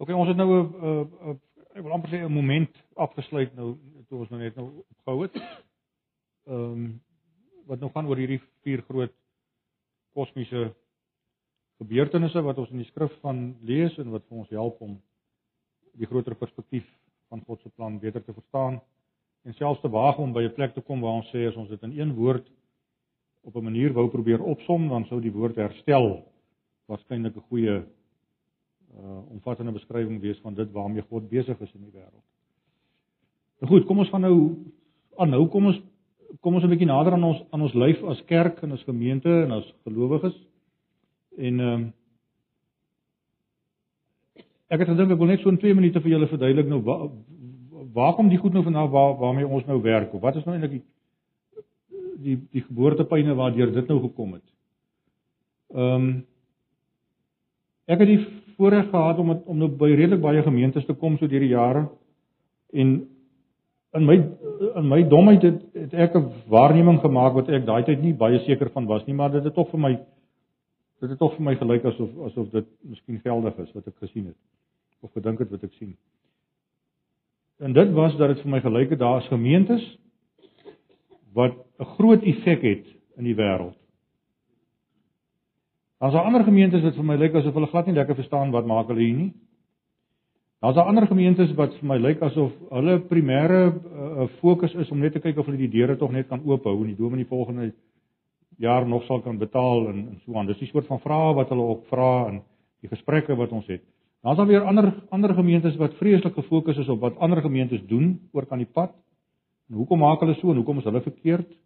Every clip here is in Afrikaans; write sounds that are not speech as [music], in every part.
OK, ons het nou 'n 'n ek wil amper sê 'n moment afgesluit nou toe ons nou net nou opgehou het. Ehm um, wat nou gaan oor hierdie vier groot kosmiese gebeurtenisse wat ons in die skrif van lees en wat vir ons help om die groter perspektief van God se plan beter te verstaan en selfs te waag om by 'n plek te kom waar ons sê as ons dit in een woord op 'n manier wou probeer opsom dan sou die woord herstel waarskynlik 'n goeie uh omvattende beskrywing wees van dit waarmee God besig is in die wêreld. Nou goed, kom ons gaan nou aan nou kom ons kom ons 'n bietjie nader aan ons aan ons lyf as kerk en as gemeente en as gelowiges. En ehm um, ek het gedink ek wil net so in 2 minute vir julle verduidelik nou waar waar kom die goed nou vandaan waar waarmee ons nou werk of wat is nou eintlik die die die geboortepyne waardeur dit nou gekom het. Ehm um, ek het die voorreg gehad om het, om nou by redelik baie gemeentes te kom so deur die jare en in my in my domheid het, het ek 'n waarneming gemaak wat ek daai tyd nie baie seker van was nie, maar dit het tog vir my dit het tog vir my gelyk asof asof dit miskien geldig is wat ek gesien het of gedink het wat ek sien. En dit was dat dit vir my gelyk het daar's gemeentes wat 'n groot effek het in die wêreld. Daar's ander gemeentes wat vir my lyk asof hulle glad nie lekker verstaan wat maak hulle hier nie. Daar's ander gemeentes wat vir my lyk asof hulle primêre uh, fokus is om net te kyk of hulle die deure tog net kan oophou en die dominee volgende jaar nog sal kan betaal en, en so aan. Dis die soort van vrae wat hulle ook vra in die gesprekke wat ons het. Daar's dan weer ander ander gemeentes wat vreeslik gefokus is op wat ander gemeentes doen oor kan die pad. En hoekom maak hulle so en hoekom is hulle verkeerd?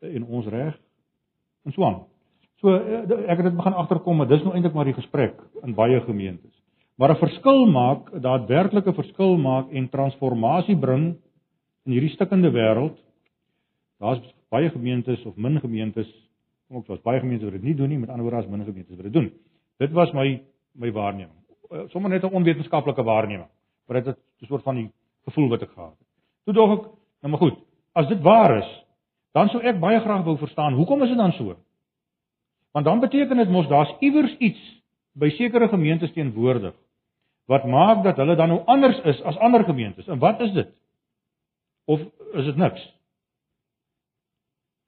En ons reg. En so aan. So eh, ek het dit begin agterkom, maar dis nou eintlik maar die gesprek in baie gemeentes maar 'n verskil maak, daadwerklike verskil maak en transformasie bring in hierdie stikkende wêreld. Daar's baie gemeentes of min gemeentes, kom ook daar's baie gemeentes wat dit nie doen nie, met ander woorde daar's min gemeentes wat dit doen. Dit was my my waarneming. Eh, sommige net 'n onwetenskaplike waarneming, maar dit het 'n soort van die gevoel wat ek gehad het. Toe dog ek, nou maar goed, as dit waar is, dan sou ek baie graag wou verstaan, hoekom is dit dan so? Want dan beteken dit mos daar's iewers iets by sekere gemeentes teenwoordig wat maak dat hulle dan nou anders is as ander gemeentes. En wat is dit? Of is dit niks?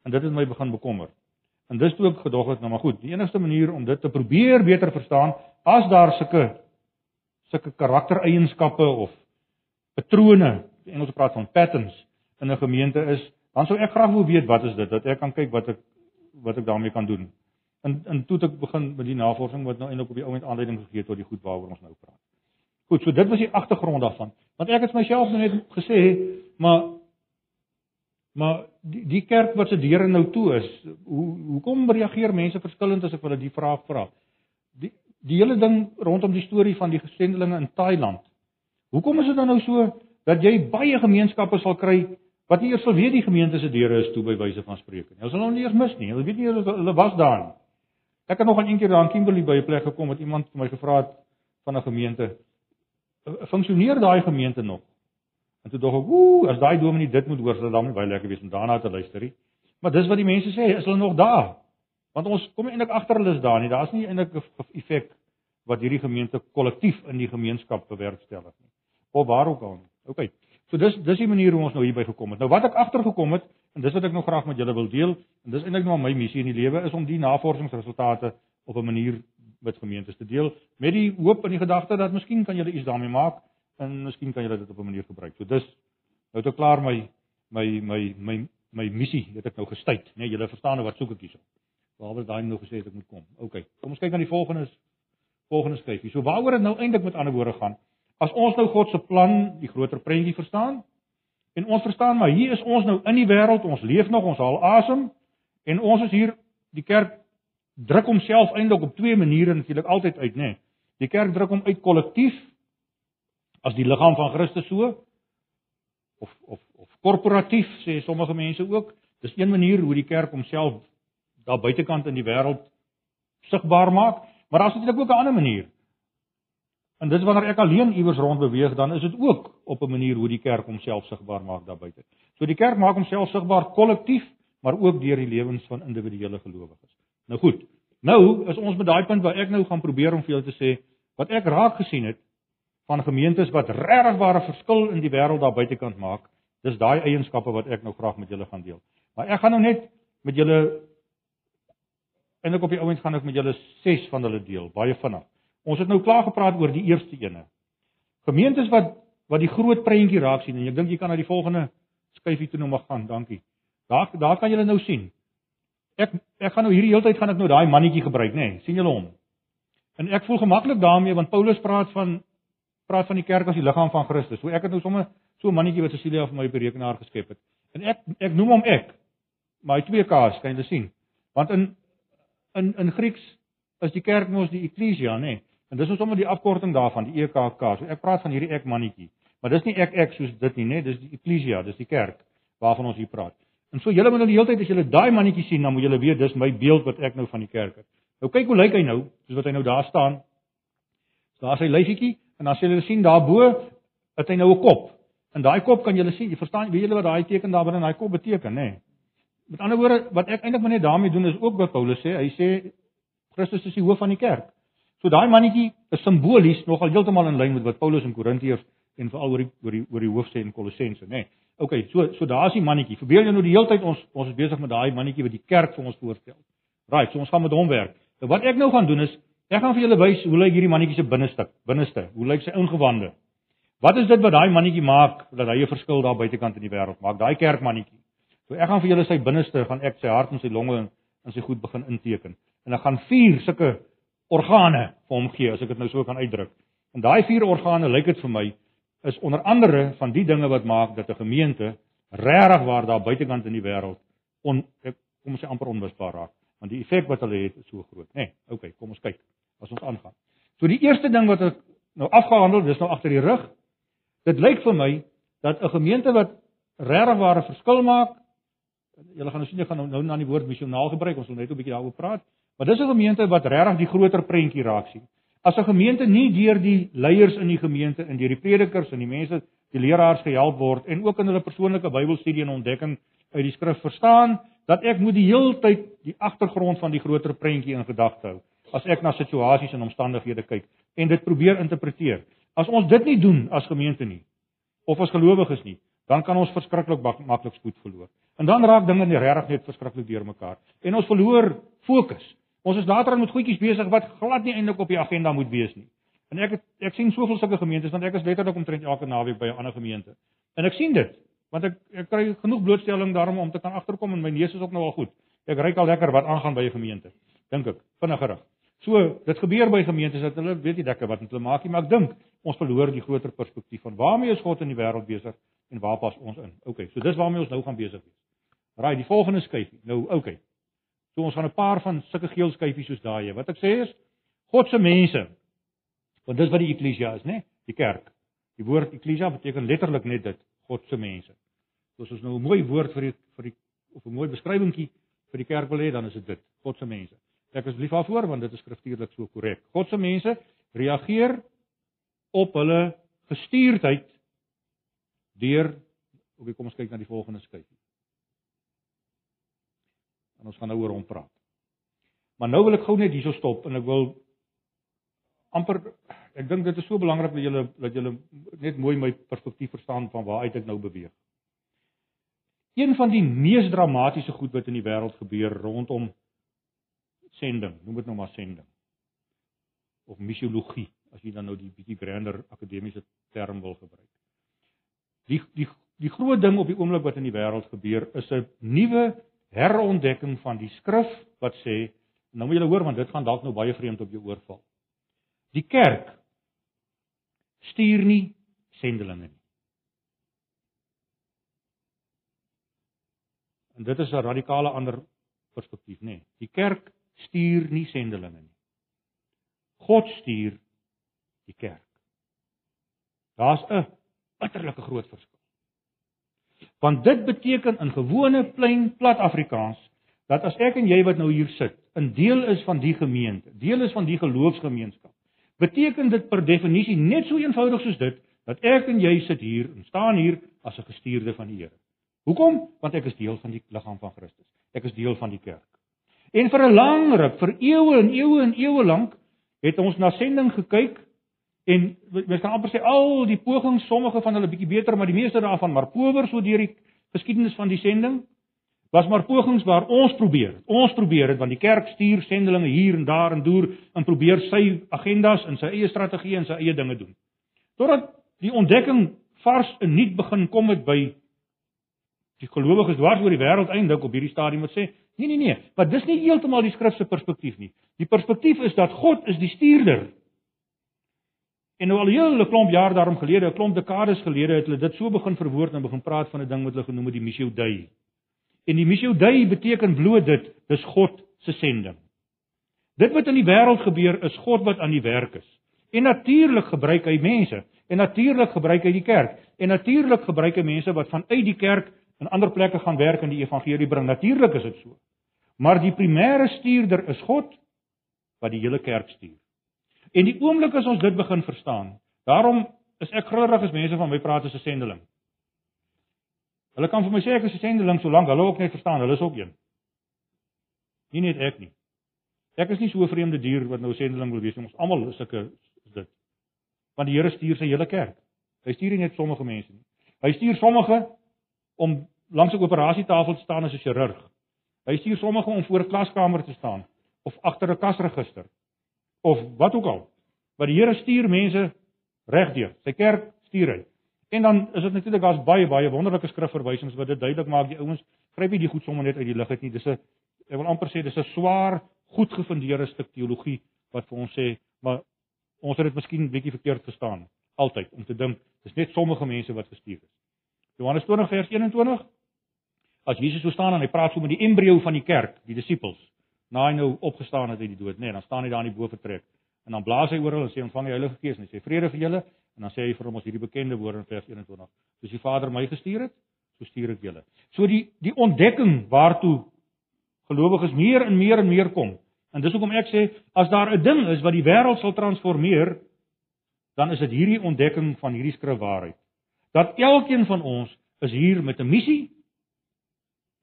En dit het my begin bekommer. En dis toe ek gedog het, nou maar goed, die enigste manier om dit te probeer beter verstaan, as daar sulke sulke karaktereienskappe of patrone, die Engels praat van patterns in 'n gemeente is, dan sou ek graag wil weet wat is dit, dat ek kan kyk wat ek wat ek daarmee kan doen. En en toe het ek begin met die navorsing wat nou eintlik op die ou end aanleiding gegee het tot die goed waaroor ons nou praat. Goed, so dit was die agtergrond daarvan. Want ek het myself nou net gesê, maar maar die, die kerk wat se deure nou toe is, hoe hoekom reageer mense verskillend as ek hulle die vraag vra? Die die hele ding rondom die storie van die gesendelinge in Thailand. Hoekom is dit dan nou so dat jy baie gemeenskappe sal kry wat nie eers sal weet die gemeente se deure is toe by wyse van spreuke nie. Hulle sal nog nie eers mis nie. Hulle weet nie hulle, hulle was daar nie. Ek het nog aan een keer daar in Kimberley by 'n plek gekom wat iemand vir my gevra het van 'n gemeente funksioneer daai gemeente nog? En toe dog ek, ooh, as daai dominee dit moet hoor, sal dan baie lekker wees om daarna te luister. Nie. Maar dis wat die mense sê, is hulle nog daar? Want ons kom eintlik agter hulle is daar nie. Daar's nie eintlik 'n effek wat hierdie gemeente kollektief in die gemeenskap bewerkstellig nie. Of waar ook al. OK. So dis dis die manier hoe ons nou hierby gekom het. Nou wat ek agtergekom het en dis wat ek nog graag met julle wil deel en dis eintlik nou my missie in die lewe is om die navorsingsresultate op 'n manier met gemeentes te deel met die hoop en die gedagte dat miskien kan julle iets daarmee maak en miskien kan julle dit op 'n manier gebruik. So dis nou te klaar my my my my my missie het ek nou gestuit, né? Nee, julle verstaan nou wat soek ek hierso. Behalwe daai nou gesê het ek moet kom. OK. Kom ons kyk aan die volgende volgende skryfie. So waaroor dit nou eintlik met ander woorde gaan? As ons nou God se plan, die groter prentjie verstaan en ons verstaan maar hier is ons nou in die wêreld, ons leef nog, ons haal asem en ons is hier die kerk druk homself eintlik op twee maniere natuurlik altyd uit, nê. Nee. Die kerk druk hom uit kollektief as die liggaam van Christus so of of of korporatief sê sommige mense ook. Dis een manier hoe die kerk homself daar buitekant in die wêreld sigbaar maak, maar daar's natuurlik ook 'n ander manier. En dis wanneer ek alleen iewers rond beweeg, dan is dit ook op 'n manier hoe die kerk homself sigbaar maak daar buite. So die kerk maak homself sigbaar kollektief, maar ook deur die lewens van individuele gelowiges. Nou goed. Nou is ons by daai punt waar ek nou gaan probeer om vir julle te sê wat ek raak gesien het van gemeentes wat regtig ware verskil in die wêreld daar buitekant maak, dis daai eienskappe wat ek nou graag met julle gaan deel. Maar ek gaan nou net met julle en ek op die ouens gaan ek met julle 6 van hulle deel, baie vinnig. Ons het nou klaar gepraat oor die eerste ene. Gemeentes wat wat die groot prentjie raak sien en ek dink jy kan na die volgende skyfie toe nou mag gaan. Dankie. Daar daar kan julle nou sien. Ek ek gaan nou hierdie hele tyd gaan ek nou daai mannetjie gebruik, nê? Nee, sien julle hom? En ek voel gemaklik daarmee want Paulus praat van praat van die kerk as die liggaam van Christus. So ek het nou sommer so 'n mannetjie wat Cecilia vir my op die rekenaar geskep het. En ek ek noem hom ek. Maar hy twee K's, kan jy sien? Want in in in Grieks is die kerk mos die ekklesia, nê? Nee. En dis ons sommer die afkorting daarvan, die EKK. So ek praat van hierdie ek mannetjie. Maar dis nie ek ek soos dit nie, né? Dis die ekklesia, dis die kerk waarvan ons hier praat. En so julle moet nou die hele tyd as julle daai mannetjie sien, dan moet julle weet dis my beeld wat ek nou van die kerk het. Nou kyk hoe lyk hy nou, soos wat hy nou daar staan. Daar is hy lyfietjie en dan sien julle sien daarbo het hy nou 'n kop. En daai kop kan julle sien, jy verstaan, weet julle wat daai teken daar binne in daai kop beteken, nê? Met ander woorde, wat ek eintlik maar net daarmee doen is ook wat Paulus sê. Hy sê Christus is die hoof van die kerk. So daai mannetjie is simbolies nogal heeltemal in lyn met wat Paulus in Korintiërs en veral oor die oor die oor die hoofse in Kolossense, nê. Nee. OK, so so daar's die mannetjie. Verbeel jou nou die hele tyd ons ons is besig met daai mannetjie wat die kerk vir ons voorstel. Right, so ons gaan met hom werk. Nou wat ek nou gaan doen is ek gaan vir julle wys hoe lyk hierdie mannetjie se binneste, binneste. Hoe lyk sy ingewande? Wat is dit wat daai mannetjie maak dat hy 'n verskil daar buitekant in die wêreld maak? Daai kerkmannetjie. So ek gaan vir julle sy binneste gaan ek sy hart en sy longe en, en sy goed begin inteken. En ek gaan vier sulke organe vir hom gee as ek dit nou so kan uitdruk. En daai vier organe lyk dit vir my is onder andere van die dinge wat maak dat 'n gemeente regtig waar daar buitekant in die wêreld on ek kom ons sê amper onmisbaar raak. Want die effek wat hulle het is so groot nê nee, okay kom ons kyk as ons aangaan. So die eerste ding wat ek nou afgehandel dis nou agter die rug. Dit lyk vir my dat 'n gemeente wat regtig waar 'n verskil maak julle gaan nou sien ek gaan nou nou na die woord missionaal gebruik ons wil net 'n bietjie daaroor praat Maar dis 'n gemeente wat regtig die groter prentjie raak sien. As 'n gemeente nie deur die leiers in die gemeente en deur die predikers en die mense, die leraars gehelp word en ook in hulle persoonlike Bybelstudie en ontdekking uit die skrif verstaan dat ek moet die heeltyd die agtergrond van die groter prentjie in gedagte hou as ek na situasies en omstandighede kyk en dit probeer interpreteer. As ons dit nie doen as gemeente nie of as gelowiges nie, dan kan ons verskriklik maklik spoed verloor. En dan raak dinge net regtig net verskriklik deurmekaar en ons verloor fokus. Ons is later aan met goedjies besig wat glad nie eintlik op die agenda moet wees nie. En ek het, ek sien soveel sulke gemeentes want ek is letterlik omtrent elke naweek by 'n ander gemeente. En ek sien dit want ek ek kry genoeg blootstelling daarom om te kan agterkom en my neus is ook nou al goed. Ek ry al lekker wat aangaan by 'n gemeente. Dink ek, vinniger rig. So, dit gebeur by gemeentes dat hulle weet nie lekker wat hulle maak nie, maar ek dink ons verloor die groter perspektief van waarmee is God in die wêreld besig en waar pas ons in. OK, so dis waarmee ons nou gaan besig wees. Raai, die volgende skyfie. Nou, OK. So ons gaan 'n paar van sulke geel skyfies soos daai hê. Wat ek sê is God se mense. Want dis wat die eklesia is, né? Die kerk. Die woord eklesia beteken letterlik net dit, God se mense. So as ons nou 'n mooi woord vir die vir die of 'n mooi beskrywingkie vir die kerk wil hê, dan is dit dit, God se mense. Ek is lief daarvoor want dit is skriftuurlik so korrek. God se mense reageer op hulle gestuurdheid deur Oké, kom ons kyk na die volgende skyfie. En ons gaan nou oor hom praat. Maar nou wil ek gou net hierso stop en ek wil amper ek dink dit is so belangrik dat julle dat julle net mooi my perspektief verstaan van waar uit ek nou beweeg. Een van die mees dramatiese goed wat in die wêreld gebeur rondom sending, noem dit nou maar sending of missiologie as jy dan nou die bietjie grander akademiese term wil gebruik. Die die die groot ding op die oomblik wat in die wêreld gebeur is 'n nuwe herontdekking van die skrif wat sê nou moet julle hoor want dit gaan dalk nou baie vreemd op jou oorval. Die kerk stuur nie sendelinge nie. En dit is 'n radikale ander perspektief, nê. Nee. Die kerk stuur nie sendelinge nie. God stuur die kerk. Daar's 'n uiterlike groot verskil. Want dit beteken in gewone plain plat Afrikaans dat as ek en jy wat nou hier sit, 'n deel is van die gemeente, deel is van die geloofsgemeenskap, beteken dit per definisie net so eenvoudig soos dit dat ek en jy sit hier en staan hier as 'n gestuurde van die Here. Hoekom? Want ek is deel van die liggaam van Christus. Ek is deel van die kerk. En vir 'n lang ruk, vir eeue en eeue en eeue lank, het ons na sending gekyk en mens kan amper sê al die pogings, sommige van hulle bietjie beter, maar die meeste daarvan maar power so deur die geskiedenis van die sending was maar pogings waar ons probeer. Ons probeer dit want die kerk stuur sendelinge hier en daar en deur en probeer sy agendas en sy eie strategie en sy eie dinge doen. Totdat die ontdekking vars en nuut begin kom het by die gelowiges dwars oor die wêreld eindelik op hierdie stadium wat sê nee nee nee, maar dis nie heeltemal die skrif se perspektief nie. Die perspektief is dat God is die stuurder. En nou al 'n hele klomp jaar daarom gelede, 'n klomp dekades gelede het hulle dit so begin verwoord en begin praat van 'n ding wat hulle genoem het die Missio Dei. En die Missio Dei beteken bloot dit, dis God se sending. Dit wat in die wêreld gebeur is God wat aan die werk is. En natuurlik gebruik hy mense, en natuurlik gebruik hy die kerk, en natuurlik gebruik hy mense wat vanuit die kerk in ander plekke gaan werk en die evangelie bring. Natuurlik is dit so. Maar die primêre stuurder is God wat die hele kerk stuur. En die oomblik as ons dit begin verstaan, daarom is ek grillerig as mense van my praat as 'n sendeling. Hulle kan vir my sê ek is 'n sendeling solank hulle ook net verstaan, hulle is ook een. Nie net ek nie. Ek is nie so 'n vreemde dier wat nou sendeling wil wees nie. Ons almal is sulke is dit. Want die Here stuur sy hele kerk. Hy stuur nie net sommige mense nie. Hy stuur sommige om langs 'n operasietafel te staan as 'n chirurg. Hy stuur sommige om voor 'n klaskamer te staan of agter 'n kasregister of wat ook al. Maar die Here stuur mense regdeur. Sy kerk stuur hy. En dan is dit natuurlik daar's baie baie wonderlike skrifverwysings wat dit duidelik maak die ouens gryp nie die goed sommer net uit die lug uit nie. Dis 'n ek wil amper sê dis 'n swaar, goed gefundeerde stuk teologie wat vir ons sê, maar ons het dit miskien bietjie verkeerd verstaan altyd om te dink dis net sommige mense wat gestuur is. Johannes 20 vers 21 As Jesus so staan en hy praat so met die embrio van die kerk, die disippels, na hy nou opgestaan het uit die dood, nê, nee, dan staan hy daar in die bofortrek en dan blaas hy oor hulle en sê ontvang die Heilige Gees en hy sê vrede vir julle En dan sê hy vir hom ons hierdie bekende woorde in vers 21. Soos die Vader my gestuur het, so stuur ek julle. So die die ontdekking waartoe gelowiges meer en meer en meer kom. En dis hoekom ek sê as daar 'n ding is wat die wêreld sal transformeer, dan is dit hierdie ontdekking van hierdie skrif waarheid. Dat elkeen van ons is hier met 'n missie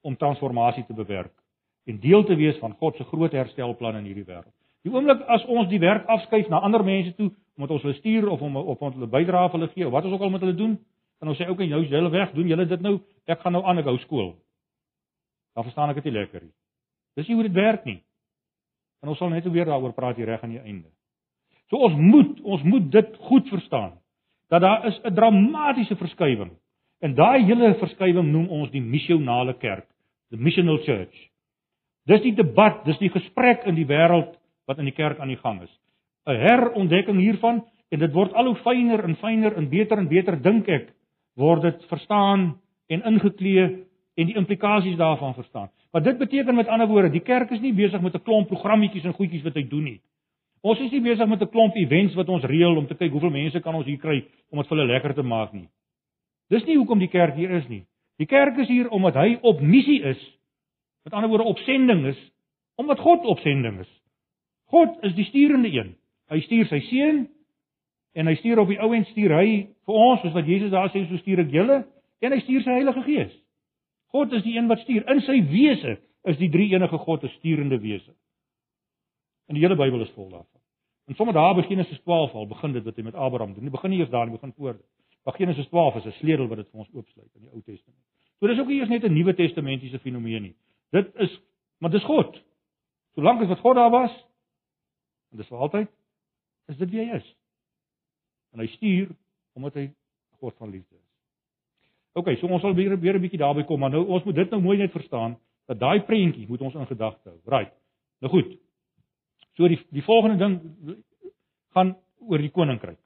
om transformasie te bewerk en deel te wees van God se groot herstelplan in hierdie wêreld. Die oomblik as ons die werk afskuif na ander mense toe, omdat ons hulle stuur of om of ons hulle bydra vir hulle gee of wat ons ook al met hulle doen, dan ons sê okay, nou is hulle weg, doen julle dit nou, ek gaan nou aan ek hou skool. Dan verstaan ek dit nie lekker nie. Dis nie hoe dit werk nie. En ons sal net weer daaroor praat hier reg aan die einde. So ons moet, ons moet dit goed verstaan dat daar is 'n dramatiese verskywing. En daai hele verskywing noem ons die missionale kerk, the missional church. Dis die debat, dis die gesprek in die wêreld wat in die kerk aan die gang is. 'n Herontdekking hiervan en dit word al hoe fyner en fyner en beter en beter dink ek word dit verstaan en ingeklee en die implikasies daarvan verstaan. Wat dit beteken met ander woorde, die kerk is nie besig met 'n klomp programmetjies en goedjies wat hy doen nie. Ons is nie besig met 'n klomp events wat ons reël om te kyk hoeveel mense kan ons hier kry om dit vir hulle lekker te maak nie. Dis nie hoekom die kerk hier is nie. Die kerk is hier omdat hy op missie is. Met ander woorde op sending is omdat God op sending is. God is die sturende een. Hy stuur sy seun en hy stuur op die ou en stuur hy vir ons soos wat Jesus daar sê so stuur ek julle en hy stuur sy Heilige Gees. God is die een wat stuur. In sy wese is die drie enige God 'n sturende wese. En die hele Bybel is vol daarvan. En sommer daar by Genesis 12 al begin dit wat hy met Abraham doen. Hy begin nie eers daar nie, begin voor dit. Maar Genesis 12 is 'n sleutel wat dit vir ons oopsluit in die Ou Testament. So dis ook nie eers net 'n Nuwe Testamentiese fenomeen nie. Dit is maar dis God. Solank as wat God daar was, En dis vir altyd is dit wie hy is. En hy stuur omdat hy God van liefde is. OK, so ons sal weer weer 'n bietjie daarby kom, maar nou ons moet dit nou mooi net verstaan dat daai prentjie moet ons in gedagte hou. Right. Nou goed. So die die volgende ding gaan oor die koninkryk.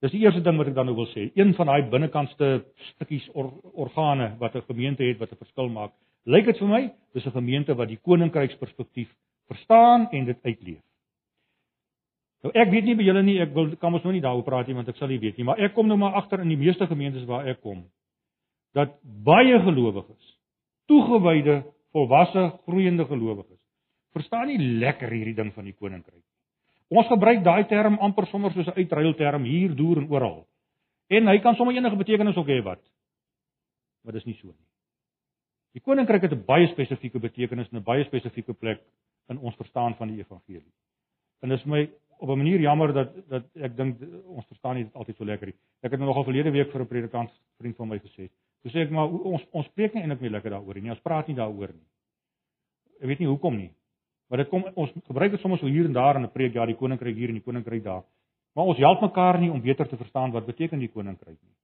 Dis die eerste ding wat ek dan nou wil sê. Een van daai binnekantste stukkies or, organe wat 'n gemeente het wat 'n verskil maak. Lyk dit vir my, dis 'n gemeente wat die koninkryksperspektief verstaan en dit uitleef. Nou ek weet nie by julle nie, ek wil kan ons nou nie daaroor praat nie want ek sal nie weet nie, maar ek kom nou maar agter in die meeste gemeentes waar ek kom dat baie gelowiges, toegewyde, volwasse, groeiende gelowiges, verstaan nie lekker hierdie ding van die koninkryk nie. Ons gebruik daai term amper sommer soos 'n uitruilterm hier, deur en oral. En hy kan sommer enige betekenis ook hê wat. Maar dis nie so nie. Die koninkryk het 'n baie spesifieke betekenis en 'n baie spesifieke plek in ons verstaan van die evangelie. En dis my op 'n manier jammer dat dat ek dink ons verstaan nie dit altyd so lekker nie. Ek het nou nogal verlede week vir 'n predikant vriend van my gesê. Toe sê ek maar ons ons preek nie eintlik nie lekker daaroor nie. Ons praat nie daaroor nie. Ek weet nie hoekom nie. Maar dit kom ons gebruik dit soms so hier en daar in 'n preek, ja, die koninkryk hier en die koninkryk daar. Maar ons help mekaar nie om beter te verstaan wat beteken die koninkryk nie.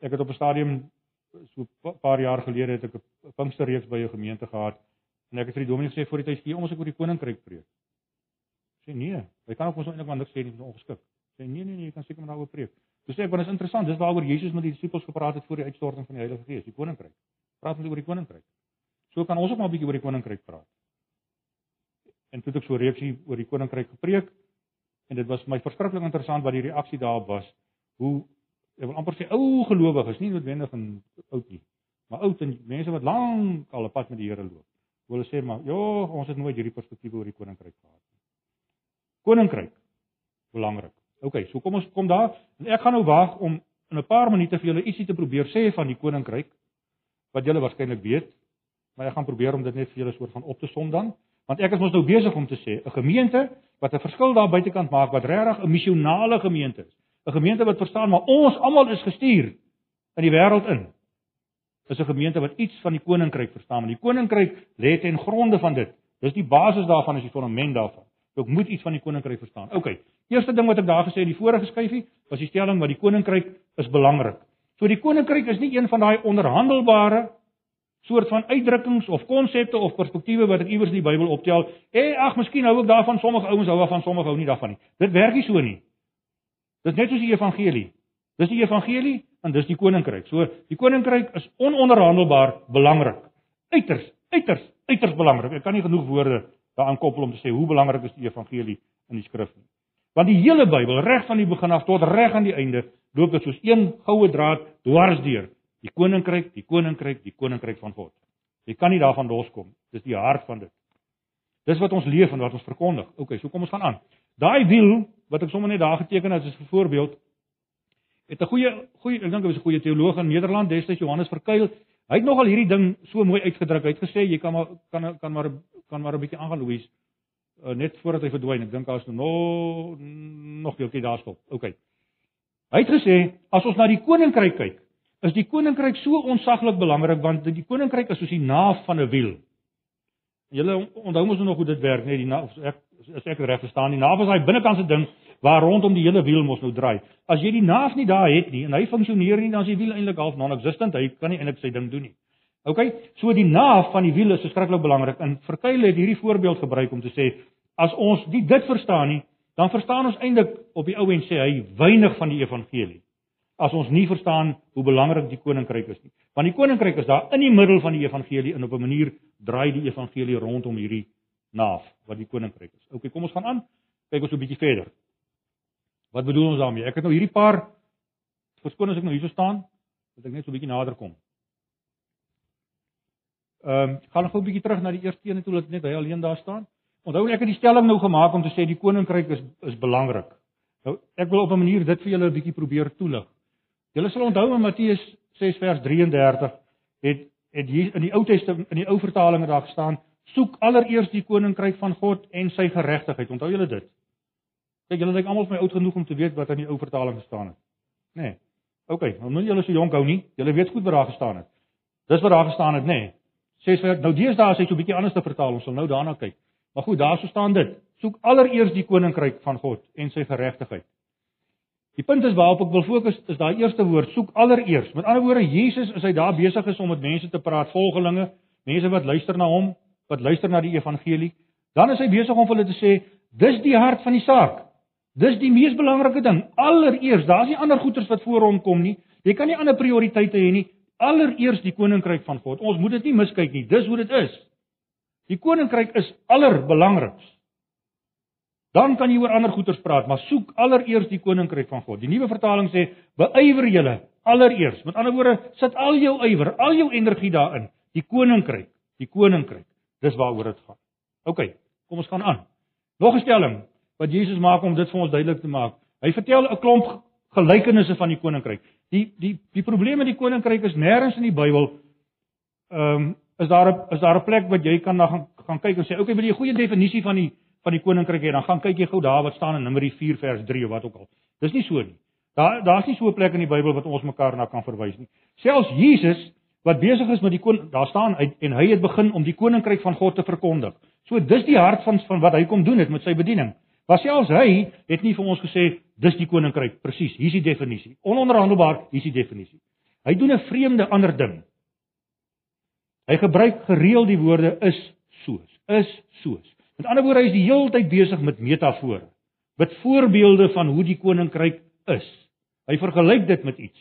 Ek het op 'n stadium so 'n paar jaar gelede het ek 'n Pinksterreeks by 'n gemeente gehad en ek het vir die dominee gesê voor die tyd gee ons ek oor die koninkryk preek. Sê nee, jy kan ook ons eintlik maar niks sê nie, ongeskik. Sê nee nee nee, jy kan seker maar daaroor preek. Dis sê ek want dit is interessant, dis waaroor Jesus met die disippels gepraat het voor die uitstorting van die Heilige Gees, die koninkryk. Praat ons oor die koninkryk. So kan ons ook maar 'n bietjie oor die koninkryk praat. En toe het ek so 'n reeksie oor die koninkryk gepreek en dit was my verskriklik interessant wat die reaksie daarop was. Hoe ek wil amper sê ou gelowiges, nie noodwendig in oud nie, maar oud en mense wat lank al op pad met die Here loop. Hulle sê maar, "Ja, ons het nooit hierdie perspektief oor die koninkryk gehad nie." Koninkryk belangrik. OK, so kom ons kom daar en ek gaan nou wag om in 'n paar minute vir julle ietsie te probeer sê van die koninkryk wat julle waarskynlik weet, maar ek gaan probeer om dit net vir julle soort van op te som dan, want ek is mos nou besig om te sê 'n gemeente wat 'n verskil daar buitekant maak wat regtig 'n missionale gemeente is. 'n Gemeente wat verstaan maar ons almal is gestuur in die wêreld in. Is 'n gemeente wat iets van die koninkryk verstaan, en die koninkryk lê ten gronde van dit. Dis die basis daarvan, is die fondament daarvan. Ek moet iets van die koninkryk verstaan. OK. Eerste ding wat ek daar gesê het, die vorige skyfie, was die stelling dat die koninkryk is belangrik. So die koninkryk is nie een van daai onderhandelbare soort van uitdrukkings of konsepte of perspektiewe wat ek iewers in die Bybel optel. Eh ag, miskien hou ek daarvan, sommige ouens hou daarvan, sommige hou nie daarvan nie. Dit werk nie so nie. Dit is net soos die evangelie. Dis die evangelie en dis die koninkryk. So die koninkryk is ononderhandelbaar belangrik. Uiters, uiters, uiters belangrik. Ek kan nie genoeg woorde daaraan koppel om te sê hoe belangrik is die evangelie in die skrif nie. Want die hele Bybel, reg van die begin af tot reg aan die einde, loop dit soos een goue draad dwars deur. Die koninkryk, die koninkryk, die koninkryk van God. Jy kan nie daarvan loskom. Dis die hart van dit. Dis wat ons leef en wat ons verkondig. OK, so kom ons gaan aan. Daai wiel wat ek sommer net daar geteken het as 'n voorbeeld het 'n goeie goeie ek dink hy was 'n goeie teoloog in Nederland, destyds Johannes Verkuil. Hy het nogal hierdie ding so mooi uitgedruk. Hy het gesê jy kan maar kan kan maar kan maar 'n bietjie aangaan Louise uh, net voordat hy verdwyn. Ek dink daar's nog nog deeltjie daar stop. OK. Hy het gesê as ons na die koninkryk kyk, is die koninkryk so onsaglik belangrik want die koninkryk is soos die naaf van 'n wiel. Julle onthou mos nog hoe dit werk, nee, die naaf ek as ek reg verstaan, die naaf is daai binnekantse ding waar rondom die hele wiel mos nou draai. As jy die naaf nie daar het nie en hy funksioneer nie, dan is die wiel eintlik half non-existent. Hy kan nie eintlik sy ding doen nie. OK, so die naaf van die wiel is verskriklik belangrik. En Verkuil het hierdie voorbeeld gebruik om te sê as ons die dit verstaan nie, dan verstaan ons eintlik op die ou en sê hy weinig van die evangelie. As ons nie verstaan hoe belangrik die koninkryk is nie. Want die koninkryk is daar in die middel van die evangelie en op 'n manier draai die evangelie rondom hierdie naaf wat die koninkryk is. OK, kom ons gaan aan. Kyk ons 'n bietjie verder. Wat bedoel ons daarmee? Ek het nou hierdie paar verskoon as ek nou hierso staan, dat ek net so 'n bietjie nader kom. Ehm um, gaan nog 'n bietjie terug na die eerste een toe dat net hy alleen daar staan. Onthou ek het die stelling nou gemaak om te sê die koninkryk is is belangrik. Nou ek wil op 'n manier dit vir julle 'n bietjie probeer toelig. Julle sal onthou in Matteus 6 vers 33 het het hier in die Ou Testament in die ou vertalinge daar gestaan soek allereers die koninkryk van God en sy geregtigheid. Onthou julle dit? Kyk, julle lyk almal vir my oud genoeg om te weet wat in die ou vertaling gestaan het. Nê. Nee. OK, nou moet julle so jonk hou nie. Julle weet goed wat daar gestaan het. Dis wat daar gestaan het, nê. Nee sê nou deesdae as hy so 'n bietjie anders te vertaal, ons sal nou daarna kyk. Maar goed, daar so staan dit. Soek allereers die koninkryk van God en sy geregtigheid. Die punt is waarop ek wil fokus is daai eerste woord, soek allereers. Met ander woorde, Jesus is hy daar besig is om met mense te praat, volgelinge, mense wat luister na hom, wat luister na die evangelie. Dan is hy besig om vir hulle te sê, dis die hart van die saak. Dis die mees belangrike ding. Allereers, daar's nie ander goeders wat voor hom kom nie. Jy kan nie ander prioriteite hê nie allereers die koninkryk van God. Ons moet dit nie miskyk nie. Dis hoe dit is. Die koninkryk is allerbelangriks. Dan kan jy oor ander goeders praat, maar soek allereers die koninkryk van God. Die nuwe vertaling sê: "Beywer julle allereers." Met ander woorde, sit al jou ywer, al jou energie daarin. Die koninkryk, die koninkryk. Dis waaroor dit gaan. OK, kom ons gaan aan. Nog 'n stelling wat Jesus maak om dit vir ons duidelik te maak. Hy vertel 'n klomp gelykenisse van die koninkryk. Die die die probleem met die koninkryk is nêrens in die Bybel ehm um, is daar 'n is daar 'n plek wat jy kan na gaan gaan kyk en sê okay, wil jy 'n goeie definisie van die van die koninkryk hê, dan gaan kyk jy gou daar wat staan in Numeri 4 vers 3 of wat ook al. Dis nie so nie. Daar daar's nie so 'n plek in die Bybel wat ons mekaar na kan verwys nie. Selfs Jesus wat besig is met die kon daar staan hy, en hy het begin om die koninkryk van God te verkondig. So dis die hart van van wat hy kom doen het met sy bediening. Maar selfs hy het nie vir ons gesê dis die koninkryk presies. Hier's die definisie. Ononderhandelbaar, hier's die definisie. Hy doen 'n vreemde ander ding. Hy gebruik gereeld die woorde is soos, is soos. Met ander woorde, hy is die hele tyd besig met metafore, met voorbeelde van hoe die koninkryk is. Hy vergelyk dit met iets.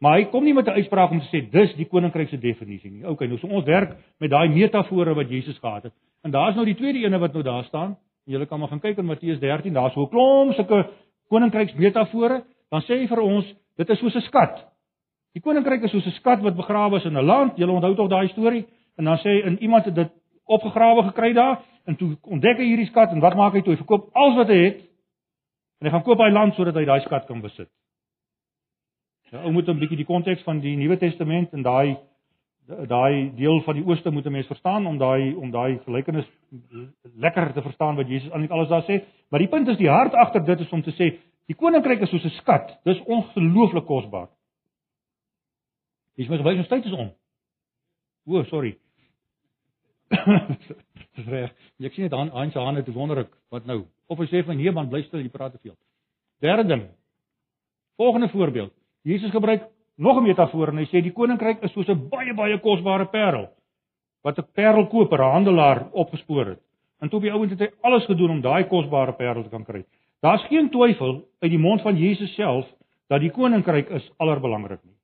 Maar hy kom nie met 'n uitspraak om te sê dis die koninkryk se definisie nie. Okay, nou so ons werk met daai metafore wat Jesus gehad het. En daar's nou die tweede ene wat nou daar staan. Julle kan maar gaan kyk in Matteus 13, daar's so 'n klomp sulke koninkryksmetafore. Dan sê hy vir ons, dit is soos 'n skat. Die koninkryk is soos 'n skat wat begrawe is in 'n land. Julle onthou tog daai storie? En dan sê hy in iemand het dit opgegrawe gekry daar en toe ontdek hy hierdie skat en wat maak hy toe? Hy verkoop alles wat hy het en hy gaan koop hy land sodat hy daai skat kan besit. Ja, ou moet 'n bietjie die konteks van die Nuwe Testament en daai daai deel van die ooste moet 'n mens verstaan om daai om daai gelykenis lekker te verstaan wat Jesus aan alles daar sê. Maar die punt is die hart agter dit is om te sê die koninkryk is soos 'n skat. Dis ongelooflik kosbaar. Dis my gewys ons tyd is om. O, sorry. Dis reg. Ek sien dit aan aan sy hande te wonder ek wat nou. Of hy sê van nee man bly stil, jy praat te veel. Derde ding. Volgende voorbeeld. Jesus gebruik nog 'n metafoor en hy sê die koninkryk is soos 'n baie baie kosbare parel wat 'n parelkoper, 'n handelaar opgespoor het. En toe op die ouend het hy alles gedoen om daai kosbare parel te kan kry. Daar's geen twyfel uit die mond van Jesus self dat die koninkryk is allerbelangrik nie.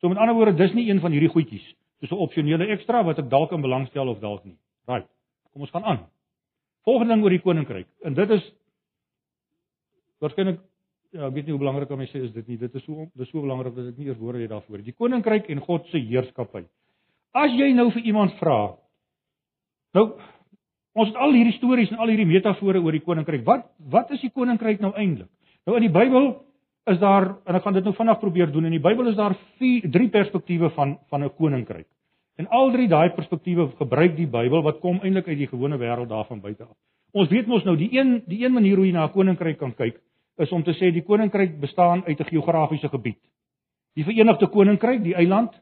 So met ander woorde, dis nie een van hierdie goedjies, soos 'n opsionele ekstra wat ek dalk in belang stel of dalk nie. Right. Kom ons gaan aan. Volgende ding oor die koninkryk. En dit is waarskynlik ja, ek weet nie hoe belangrik om sê is dit nie. Dit is so dis so belangrik dat ek nie eers woorde het daarvoor. Die koninkryk en God se heerskappy. As jy nou vir iemand vra, nou ons het al hierdie stories en al hierdie metafore oor die koninkryk. Wat wat is die koninkryk nou eintlik? Nou in die Bybel is daar en ek gaan dit nou vinnig probeer doen. In die Bybel is daar vier drie perspektiewe van van 'n koninkryk. En al drie daai perspektiewe gebruik die Bybel wat kom eintlik uit die gewone wêreld daarvan buite af. Ons weet mos nou die een die een manier hoe jy na 'n koninkryk kan kyk is om te sê die koninkryk bestaan uit 'n geografiese gebied. Die Verenigde Koninkryk, die eiland,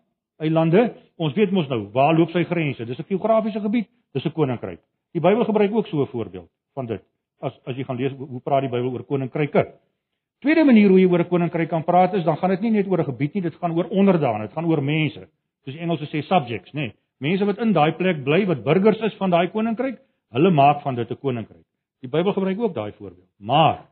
eilande, ons weet mos nou waar loop sy grense. Dis 'n geografiese gebied, dis 'n koninkryk. Die Bybel gebruik ook so 'n voorbeeld van dit. As as jy gaan lees hoe praat die Bybel oor koninkryke? Tweede manier hoe jy oor 'n koninkryk kan praat is dan gaan dit nie net oor 'n gebied nie, dit gaan oor onderdane, dit gaan oor mense. Soos Engelse sê subjects, nê. Nee. Mense wat in daai plek bly, wat burgers is van daai koninkryk, hulle maak van dit 'n koninkryk. Die Bybel gebruik ook daai voorbeeld. Maar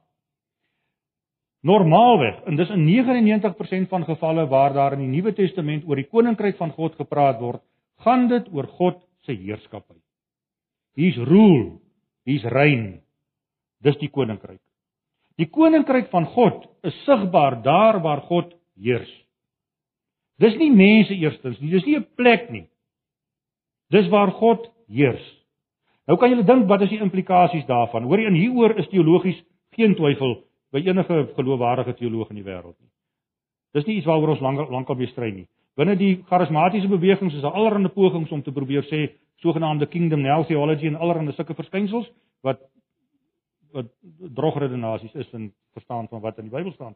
normaalweg, en dis in 99% van gevalle waar daar in die Nuwe Testament oor die koninkryk van God gepraat word, gaan dit oor God se heerskappy. Hier's rule, hier's reign. Dis die koninkryk. Die koninkryk van God is sigbaar daar waar God heers. Dis nie mense eerstens nie, dis nie 'n plek nie. Dis waar God heers. Nou kan julle dink wat is die implikasies daarvan? Hoor jy in hieroor is teologies geen twyfel by enige geloofwaardige teoloog in die wêreld nie. Dis nie iets waaroor ons lank lankal bestry nie. Binne die charismatiese bewegings is daar allerlei pogings om te probeer sê sogenaamde kingdom now theology en allerlei sulke verskynsels wat drogredenasies is in verstaan van wat in die Bybel staan.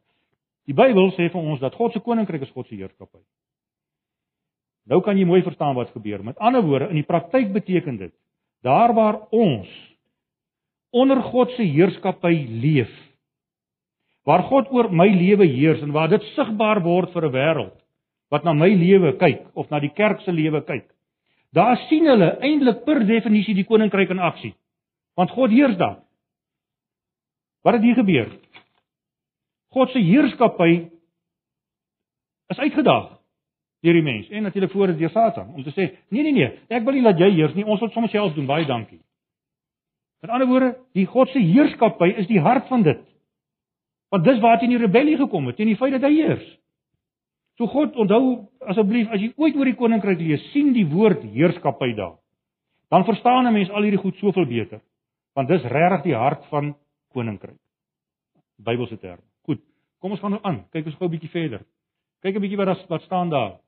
Die Bybel sê vir ons dat God se koninkryk is God se heerskappy. Nou kan jy mooi verstaan wat gebeur. Met ander woorde, in die praktyk beteken dit daar waar ons onder God se heerskappy leef, waar God oor my lewe heers en waar dit sigbaar word vir 'n wêreld wat na my lewe kyk of na die kerk se lewe kyk. Daar sien hulle eintlik per definisie die koninkryk in aksie. Want God heers daar. Wat het hier gebeur? God se heerskappy is uitgedaag deur die mens en natuurlik voor dit deur Satan om te sê nee nee nee ek wil nie dat jy heers nie ons wil sommer self doen baie dankie. Met ander woorde die God se heerskappy is die hart van dit. Want dis waar teen die rebellie gekom het teen die feit dat hy heers. So God onthou asseblief as jy ooit oor die koninkryk lees sien die woord heerskappy daar. Dan verstaan 'n mens al hierdie goed soveel beter. Want dis regtig die hart van koninkryk. Bybelse term. Goed. Kom ons gaan nou aan. Kyk ons gou 'n bietjie verder. Kyk 'n bietjie wat daar wat staan daar.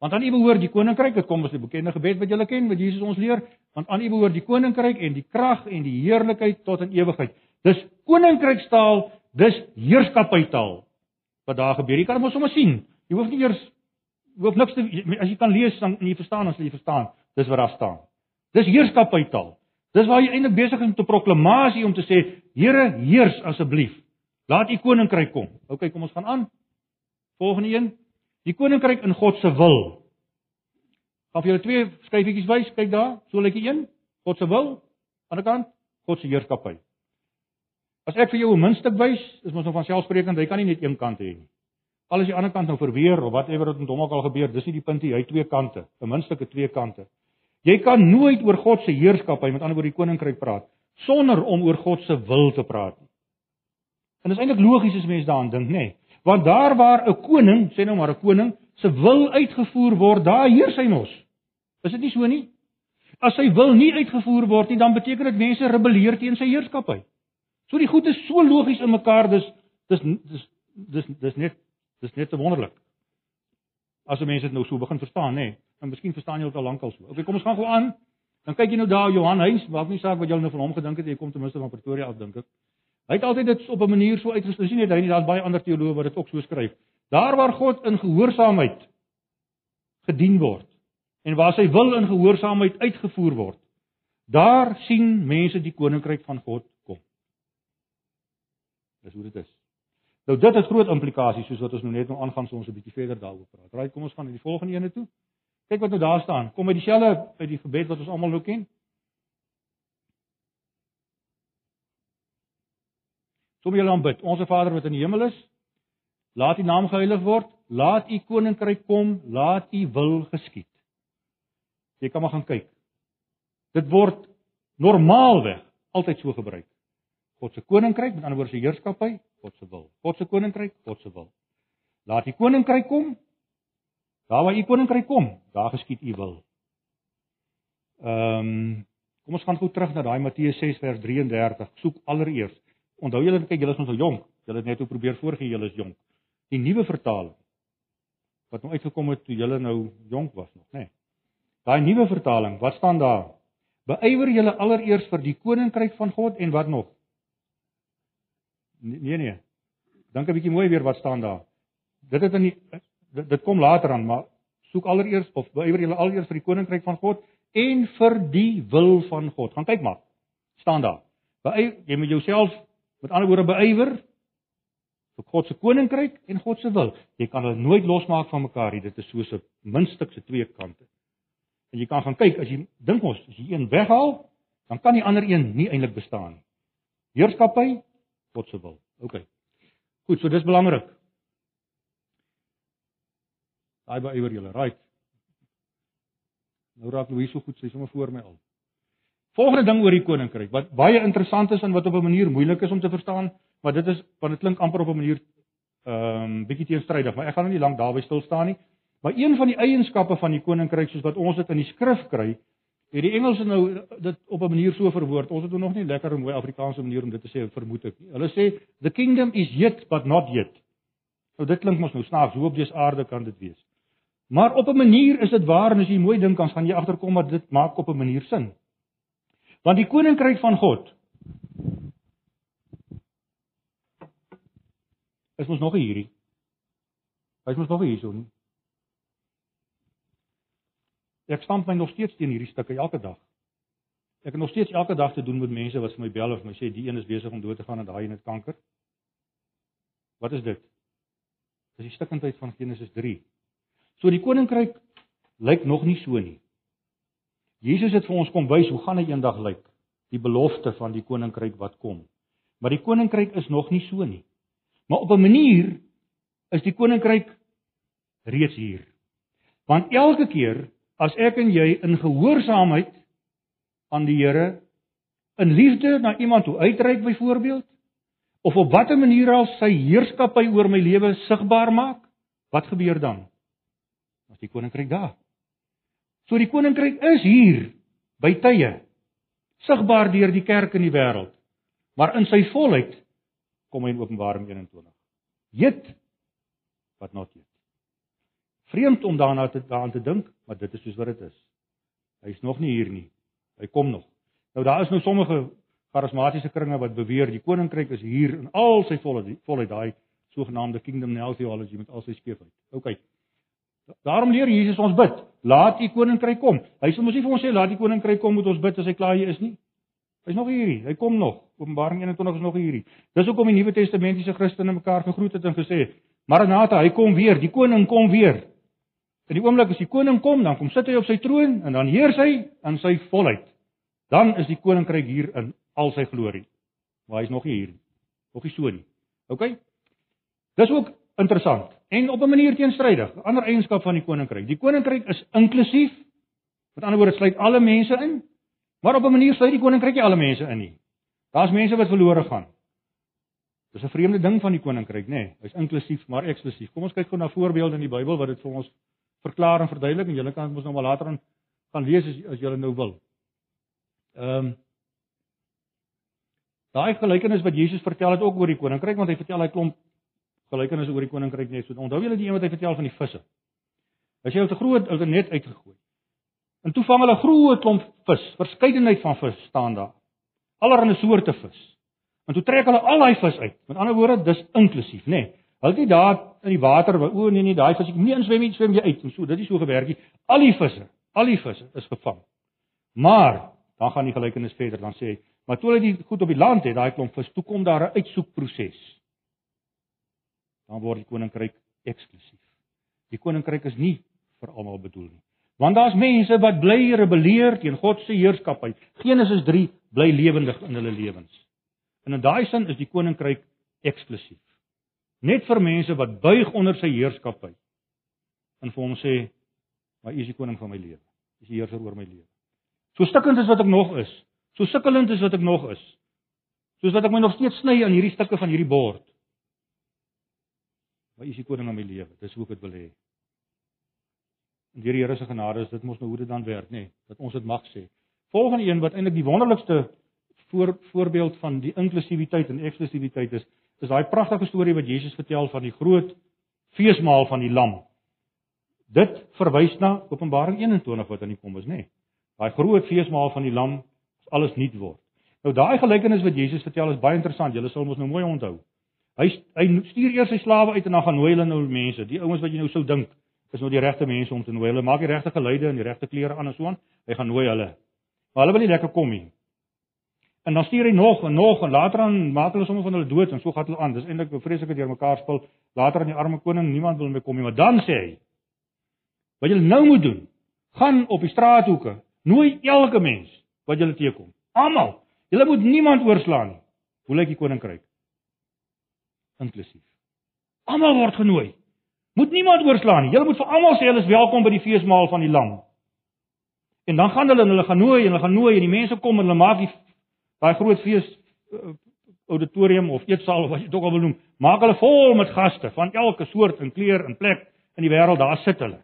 Want aan U behoort die koninkryk, dit kom as die bekende gebed wat julle ken, wat Jesus ons leer, want aan U behoort die koninkryk en die krag en die heerlikheid tot in ewigheid. Dis koninkrykstaal, dis heerskappytaal wat daar gebeur. Jy kan hom sommer sien. Jy hoef nie eers hoef niks te as jy kan lees dan jy verstaan as jy verstaan, dis wat daar staan. Dis heerskappytaal. Dis waar jy eintlik besig is om te proklamasie om te sê, Here, heers asseblief. Laat U koninkryk kom. OK, kom ons gaan aan. Volgende een. Die koninkryk in God se wil. Gaan vir julle twee skryfietjies wys, kyk daar, so lyk die een. God se wil. Aan die ander kant, God se heerskappy. As ek vir jou 'n muntstuk wys, is mos nou van selfsprekend, jy kan nie net een kant hê nie. Al is die ander kant nou verweer of whatever wat met hom ook al gebeur, dis nie die punt nie, hy het twee kante. 'n Muntstuk het twee kante. Jy kan nooit oor God se heerskappy, met ander woorde die koninkryk praat sonder om oor God se wil te praat nie. En dit is eintlik logies as mense daaraan dink, nê? Nee. Want daar waar 'n koning, sê nou maar 'n koning, se wil uitgevoer word, daar heers hy mos. Is dit nie so nie? As sy wil nie uitgevoer word nie, dan beteken dit mense rebelleer teen sy heerskappy. So die goed is so logies in mekaar, dis dis dis dis dis net dis net te wonderlik. As mense dit nou so begin verstaan, nê. Nee, en miskien verstaan jy dit al lankal so. Okay, kom ons gaan gou aan. Dan kyk jy nou daar Johan Heinz, maak nie saak wat jy nou van hom gedink het, jy kom ten minste van Pretoria af dink ek. Hy het altyd dit op 'n manier so uitgesluit. Sien jy, hy nie daar's baie ander teoloë wat dit ook so skryf. Daar waar God in gehoorsaamheid gedien word en waar sy wil in gehoorsaamheid uitgevoer word, daar sien mense die koninkryk van God Dis hoe dit is. Nou dit het groot implikasies soos wat ons nou net nou aangaan so ons 'n bietjie verder daaroor praat. Raai, kom ons gaan na die volgende ene toe. Kyk wat nou daar staan. Kom uit dieselfde uit die gebed wat ons almal nou ken. Sommige julle aanbid. Onse Vader wat in die hemel is, laat U naam geheilig word. Laat U koninkryk kom. Laat U wil geskied. Jy kan maar gaan kyk. Dit word normaalweg altyd so gebruik. God se koninkryk, met ander woorde sy heerskappy, God se wil. God se koninkryk, God se wil. Laat die koninkryk kom. Daar waar u koninkryk kom, daar geskied u wil. Ehm um, kom ons gaan gou terug na daai Matteus 6 vers 33. Soek allereers. Onthou julle kyk julle is nog so jonk. Julle het net hoe probeer voorgee julle is jonk. Die nuwe vertaling wat nou uitgekom het toe julle nou jonk was nog, nê. Nee. Daai nuwe vertaling, wat staan daar? Beywer julle allereers vir die koninkryk van God en wat nog? Nee nee. Dink 'n bietjie mooi weer wat staan daar. Dit het in die dit, dit kom later aan, maar soek allereers of beywer julle allereers vir die koninkryk van God en vir die wil van God. Gaan kyk maar. staan daar. Bey jy moet jouself met ander woorde beywer vir God se koninkryk en God se wil. Jy kan hulle nooit losmaak van mekaar nie. Dit is soos 'n muntstuk se twee kante. En jy kan gaan kyk as jy dink ons as jy een weghaal, dan kan die ander een nie eintlik bestaan nie. Heerskappy God se wil. OK. Goed, so dis belangrik. Daai by oor julle, right. Nou raak Louise so goed, sy is sommer voor my al. Volgende ding oor die koninkryk wat baie interessant is en wat op 'n manier moeilik is om te verstaan, maar dit is want dit klink amper op 'n manier ehm um, bietjie teenstrydig, maar ek gaan nou nie lank daarby stil staan nie. Maar een van die eienskappe van die koninkryk soos wat ons dit in die skrif kry, Het die Engelse nou dit op 'n manier so verwoord. Ons het nou nog nie lekker 'n mooi Afrikaanse manier om dit te sê, vermoed ek. Hulle sê the kingdom is yet but not yet. Nou dit klink mos nou snaaks, hoe op dese aarde kan dit wees? Maar op 'n manier is dit waar en as jy mooi dink, dan gaan jy agterkom dat dit maak op 'n manier sin. Want die koninkryk van God is mos nog hierdie. Hy is mos nog hier so nie. Ek stamp my nog steeds teen hierdie stukke elke dag. Ek het nog steeds elke dag te doen met mense wat vir my bel of my sê die een is besig om dood te gaan en daai een het kanker. Wat is dit? Dis die stikkindheid van Genesis 3. So die koninkryk lyk nog nie so nie. Jesus het vir ons kom wys hoe gaan hy eendag lyk, die belofte van die koninkryk wat kom. Maar die koninkryk is nog nie so nie. Maar op 'n manier is die koninkryk reeds hier. Want elke keer as ek en jy in gehoorsaamheid aan die Here in liefde na iemand toe uitreik byvoorbeeld of op watter manier al sy heerskappy oor my lewe sigbaar maak, wat gebeur dan? As die koninkryk daar. So die koninkryk is hier by tye sigbaar deur die kerk in die wêreld. Maar in sy volheid kom hy in Openbaring 21. Jet wat not yet. vreemd om daarna te daaraan te dink, maar dit is soos wat dit is. Hy's nog nie hier nie. Hy kom nog. Nou daar is nou sommige charismatiese kringe wat beweer die koninkryk is hier in al sy volheid, volheid daai sogenaamde kingdom now theology met al sy skeefheid. OK. Daarom leer Jesus ons bid, laat u koninkryk kom. Hy sê mos nie vir ons sê laat die koninkryk kom moet ons bid as hy klaar hier is nie. Hy's nog hier. Hy kom nog. Openbaring 21 is nog hier. Dis hoekom die Nuwe Testamentiese Christene mekaar gegroet het en gesê "Maranatha, hy kom weer, die koning kom weer." In die oomblik as die koning kom, dan kom sit hy op sy troon en dan heers hy in sy volheid. Dan is die koninkryk hier in al sy glorie. Maar hy's nog nie hier nie. Nog nie so nie. OK? Dis ook interessant en op 'n manier teenstrydig. 'n Ander eienskap van die koninkryk. Die koninkryk is inklusief. Met ander woorde, dit sluit alle mense in. Maar op 'n manier sluit die koninkryk nie alle mense in nie. Daar's mense wat verlore gaan. Dis 'n vreemde ding van die koninkryk, nê? Nee, Hy's inklusief maar eksklusief. Kom ons kyk gou na voorbeelde in die Bybel wat dit vir ons verklaar en verduidelik en julle kan mos nou maar later aan gaan lees as as julle nou wil. Ehm um, Daai gelykenis wat Jesus vertel het ook oor die koninkryk want hy vertel hy klomp gelykenisse oor die koninkryk so. Onthou julle die een wat hy vertel van die visse? As jy 'n groot ou net uitgegooi. En toe vang hulle groot klomp vis, verskeidenheid van vis staan daar. Allerhande soorte vis. En toe trek hulle al daai vis uit. Met ander woorde, dis inklusief, nê? Nee. Hulle het nie daar in die water, o nee nee, daai vis ek nie inswem nie, swem jy uit en so. Dit is so gewerk nie. Al die visse, al die visse is gevang. Maar dan gaan die gelykenis verder, dan sê hy, maar toe hulle die goed op die land het, daai klomp vis, toe kom daar 'n uitsoekproses. Dan word die koninkryk eksklusief. Die koninkryk is nie vir almal bedoel nie. Want daar's mense wat bly rebelleer teen God se heerskappy. Genesis 3 bly lewendig in hulle lewens. En in daai sin is die koninkryk eksklusief. Net vir mense wat buig onder sy heerskappy. En vir hom sê, "Maar U is die koning van my lewe. U is die heerser oor my lewe." So stikkend is wat ek nog is. So sukkelend is wat ek nog is. Soos wat ek my nog steeds sny aan hierdie stukke van hierdie bord. Maar U is die koning van my lewe. Dis hoe ek dit wil hê deur die Here se genade is dit mos nou hoe dit dan werk nê nee, dat ons dit mag sê. Volgende een wat eintlik die wonderlikste voor, voorbeeld van die inklusiwiteit en eksklusiwiteit is, is daai pragtige storie wat Jesus vertel van die groot feesmaal van die lam. Dit verwys na Openbaring 21 wat aan die kom is nê. Nee. Daai groot feesmaal van die lam alles nuut word. Nou daai gelykenis wat Jesus vertel is baie interessant. Julle sal mos nou mooi onthou. Hy hy stuur eers sy slawe uit en dan gaan nooi hulle nou mense, die ouens wat jy nou sou dink is nou die regte mense om te nooi. Hulle maak die regte geluide en die regte klere aan en so aan. Hy gaan nooi hulle. Maar hulle wil nie lekker kom nie. En dan stuur hy nog en nog en later dan maak hulle sommer van hulle dood en so gaan hulle aan. Dis eintlik 'n vreeslike deurmekaar spel. Later aan die arme koning, niemand wil meer kom nie, maar dan sê hy: "Wat julle nou moet doen, gaan op die straathoeke, nooi elke mens wat julle teekom. Almal. Julle moet niemand oorslaan nie. Hoe lyk die koninkryk? Inklusief. Almal word genooi. Moet niemand oorslaan nie. Julle moet vir almal sê hulle is welkom by die feesmaal van die Lam. En dan gaan hulle en hulle gaan nooi en hulle gaan nooi en die mense kom en hulle maak die daai groot fees uh, auditorium of eetsaal of wat jy dit ook al wil noem, maak hulle vol met gaste van elke soort en kleur en plek in die wêreld. Daar sit hulle.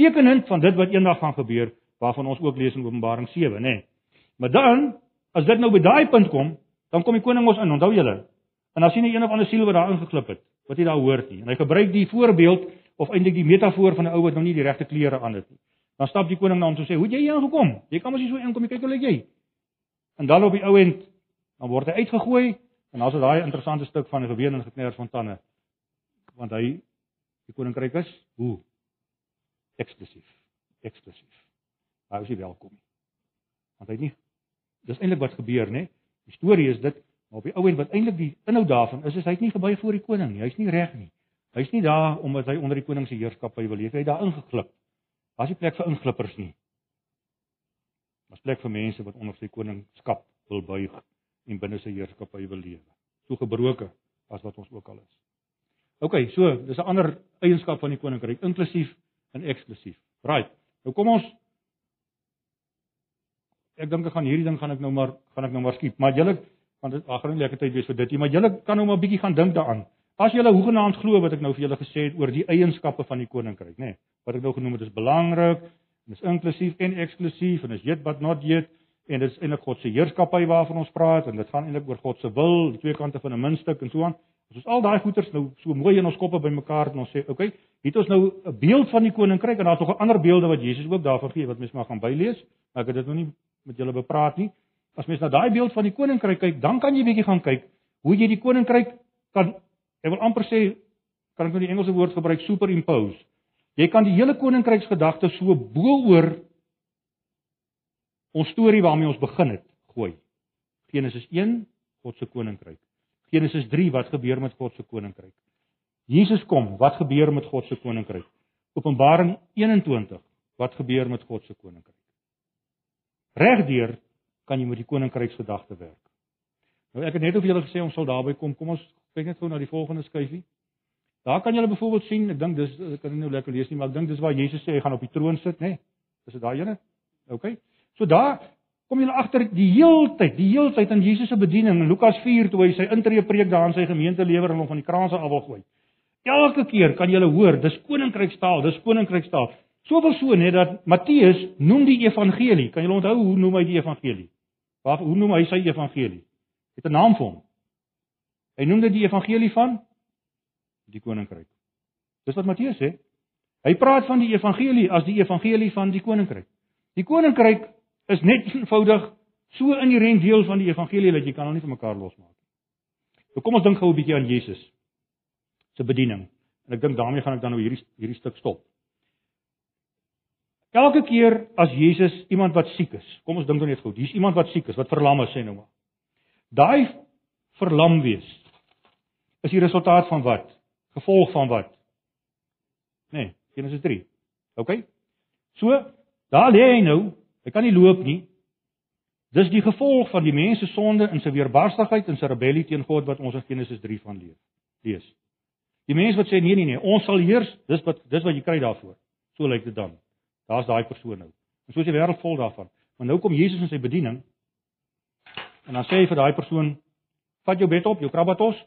Tekenend van dit wat eendag gaan gebeur waarvan ons ook lees in Openbaring 7, nê. Nee. Maar dan as dit nou by daai punt kom, dan kom die koning ons in, onthou julle. En dan sien hy een of ander siel wat daar ingeklip het wat jy daar hoor nie. En hy gebruik die voorbeeld of eintlik die metafoor van 'n ou wat nog nie die regte klere aan het nie. Dan stap die koning na hom toe sê: "Hoe het jy hier aangekom? Jy kan mos nie so inkom nie. Kyk hoe lyk jy." En dan op die ou end dan word hy uitgegooi en dan is daai interessante stuk van die geween en gekners van tande. Want hy die koninkryk is hoe eksklusief. Eksklusief. Hy is nie welkom nie. Want hy het nie Dis eintlik wat gebeur, né? Die storie is dit Maar op die ou en wat eintlik die inhoud daarvan is, is hy het nie gebuig voor die koning nie. Hy's nie reg nie. Hy's nie daar omdat hy onder die koning se heerskappy wil leef. Hy het daar ingeglip. Daar's nie plek vir inglippers nie. Daar's plek vir mense wat onder sy koningskap wil buig en binne sy heerskappy wil lewe. So gebroke as wat ons ook al is. OK, so, dis 'n ander eienskap van die koninkryk, inklusief en eksklusief. Right. Nou kom ons Ek dink ek gaan hierdie ding gaan ek nou maar gaan ek nou maar skiep. Maar julle want dit ag, 'n lekker tyd wees vir dit. Maar julle kan nou maar 'n bietjie gaan dink daaraan. As julle hoegenaamd glo wat ek nou vir julle gesê het oor die eienskappe van die koninkryk, nê? Nee, wat ek nou genoem het is belangrik, en is inklusief en eksklusief en is yet but not yet en dit is eintlik God se heerskappy waarvan ons praat en dit gaan eintlik oor God se wil, die twee kante van 'n muntstuk en so aan. As ons al daai goeters nou so mooi in ons koppe bymekaar het en ons sê, "Oké, okay, het ons nou 'n beeld van die koninkryk en daar's nog 'n ander beelde wat Jesus ook daarvan gee wat mens maar gaan bylees, maar ek het dit nog nie met julle bepraat nie. As mens na daai beeld van die koninkryk kyk, dan kan jy bietjie gaan kyk hoe jy die koninkryk kan ek wil amper sê kan ek nou die Engelse woord gebruik superimpose. Jy kan die hele koninkryksgedagte so bo-oor ons storie waarmee ons begin het gooi. Genesis 1, God se koninkryk. Genesis 3 wat gebeur met God se koninkryk. Jesus kom, wat gebeur met God se koninkryk? Openbaring 21, wat gebeur met God se koninkryk? Regdeur kan jy met die koninkryksgedagte werk. Nou ek het net of julle gesê ons sal daarby kom. Kom ons kyk net gou na die volgende skyfie. Daar kan julle byvoorbeeld sien, ek dink dis ek kan nie nou lekker lees nie, maar ek dink dis waar Jesus sê hy gaan op die troon sit, nê? Is dit daai ene? OK. So daar kom julle agter die heeltyd, die heeltyd in Jesus se bediening in Lukas 4 toe hy sy intree preek daar in sy gemeente lewer en hom van die kraanse af wil gooi. Elke keer kan julle hoor, dis koninkrykstaal, dis koninkrykstaal. Soveel so net dat Matteus noem die evangelie. Kan julle onthou hoe noem hy die evangelie? Waar hoe noem hy sy evangelie? Het 'n naam vir hom. Hy noem dit die evangelie van die koninkryk. Dis wat Matteus sê. Hy praat van die evangelie as die evangelie van die koninkryk. Die koninkryk is net eenvoudig so inherënt deel van die evangelie dat jy kan hom nie van mekaar losmaak nie. Nou kom ons dink gou 'n bietjie aan Jesus se bediening. En ek dink daarmee gaan ek dan nou hierdie hierdie stuk stop. Elke keer as Jesus iemand wat siek is, kom ons dink dan net gou, hier's iemand wat siek is, wat verlam is sê nou maar. Daai verlam wees is die resultaat van wat? Gevolg van wat? Nee, Genesis 3. OK? So, daar lê hy nou Hy kan nie loop nie. Dis die gevolg van die mens se sonde en sy weerbarstigheid en sy rebellie teen God wat ons in Genesis 3 van lees. Lees. Die mens wat sê nee nee nee, ons sal heers, dis wat dis wat jy kry daarvoor. So lyk dit dan. Daar's daai persoon nou. En so is die wêreld vol daarvan. Maar nou kom Jesus in sy bediening en dan sê hy vir daai persoon: "Vat jou bed op, jou krabbatos."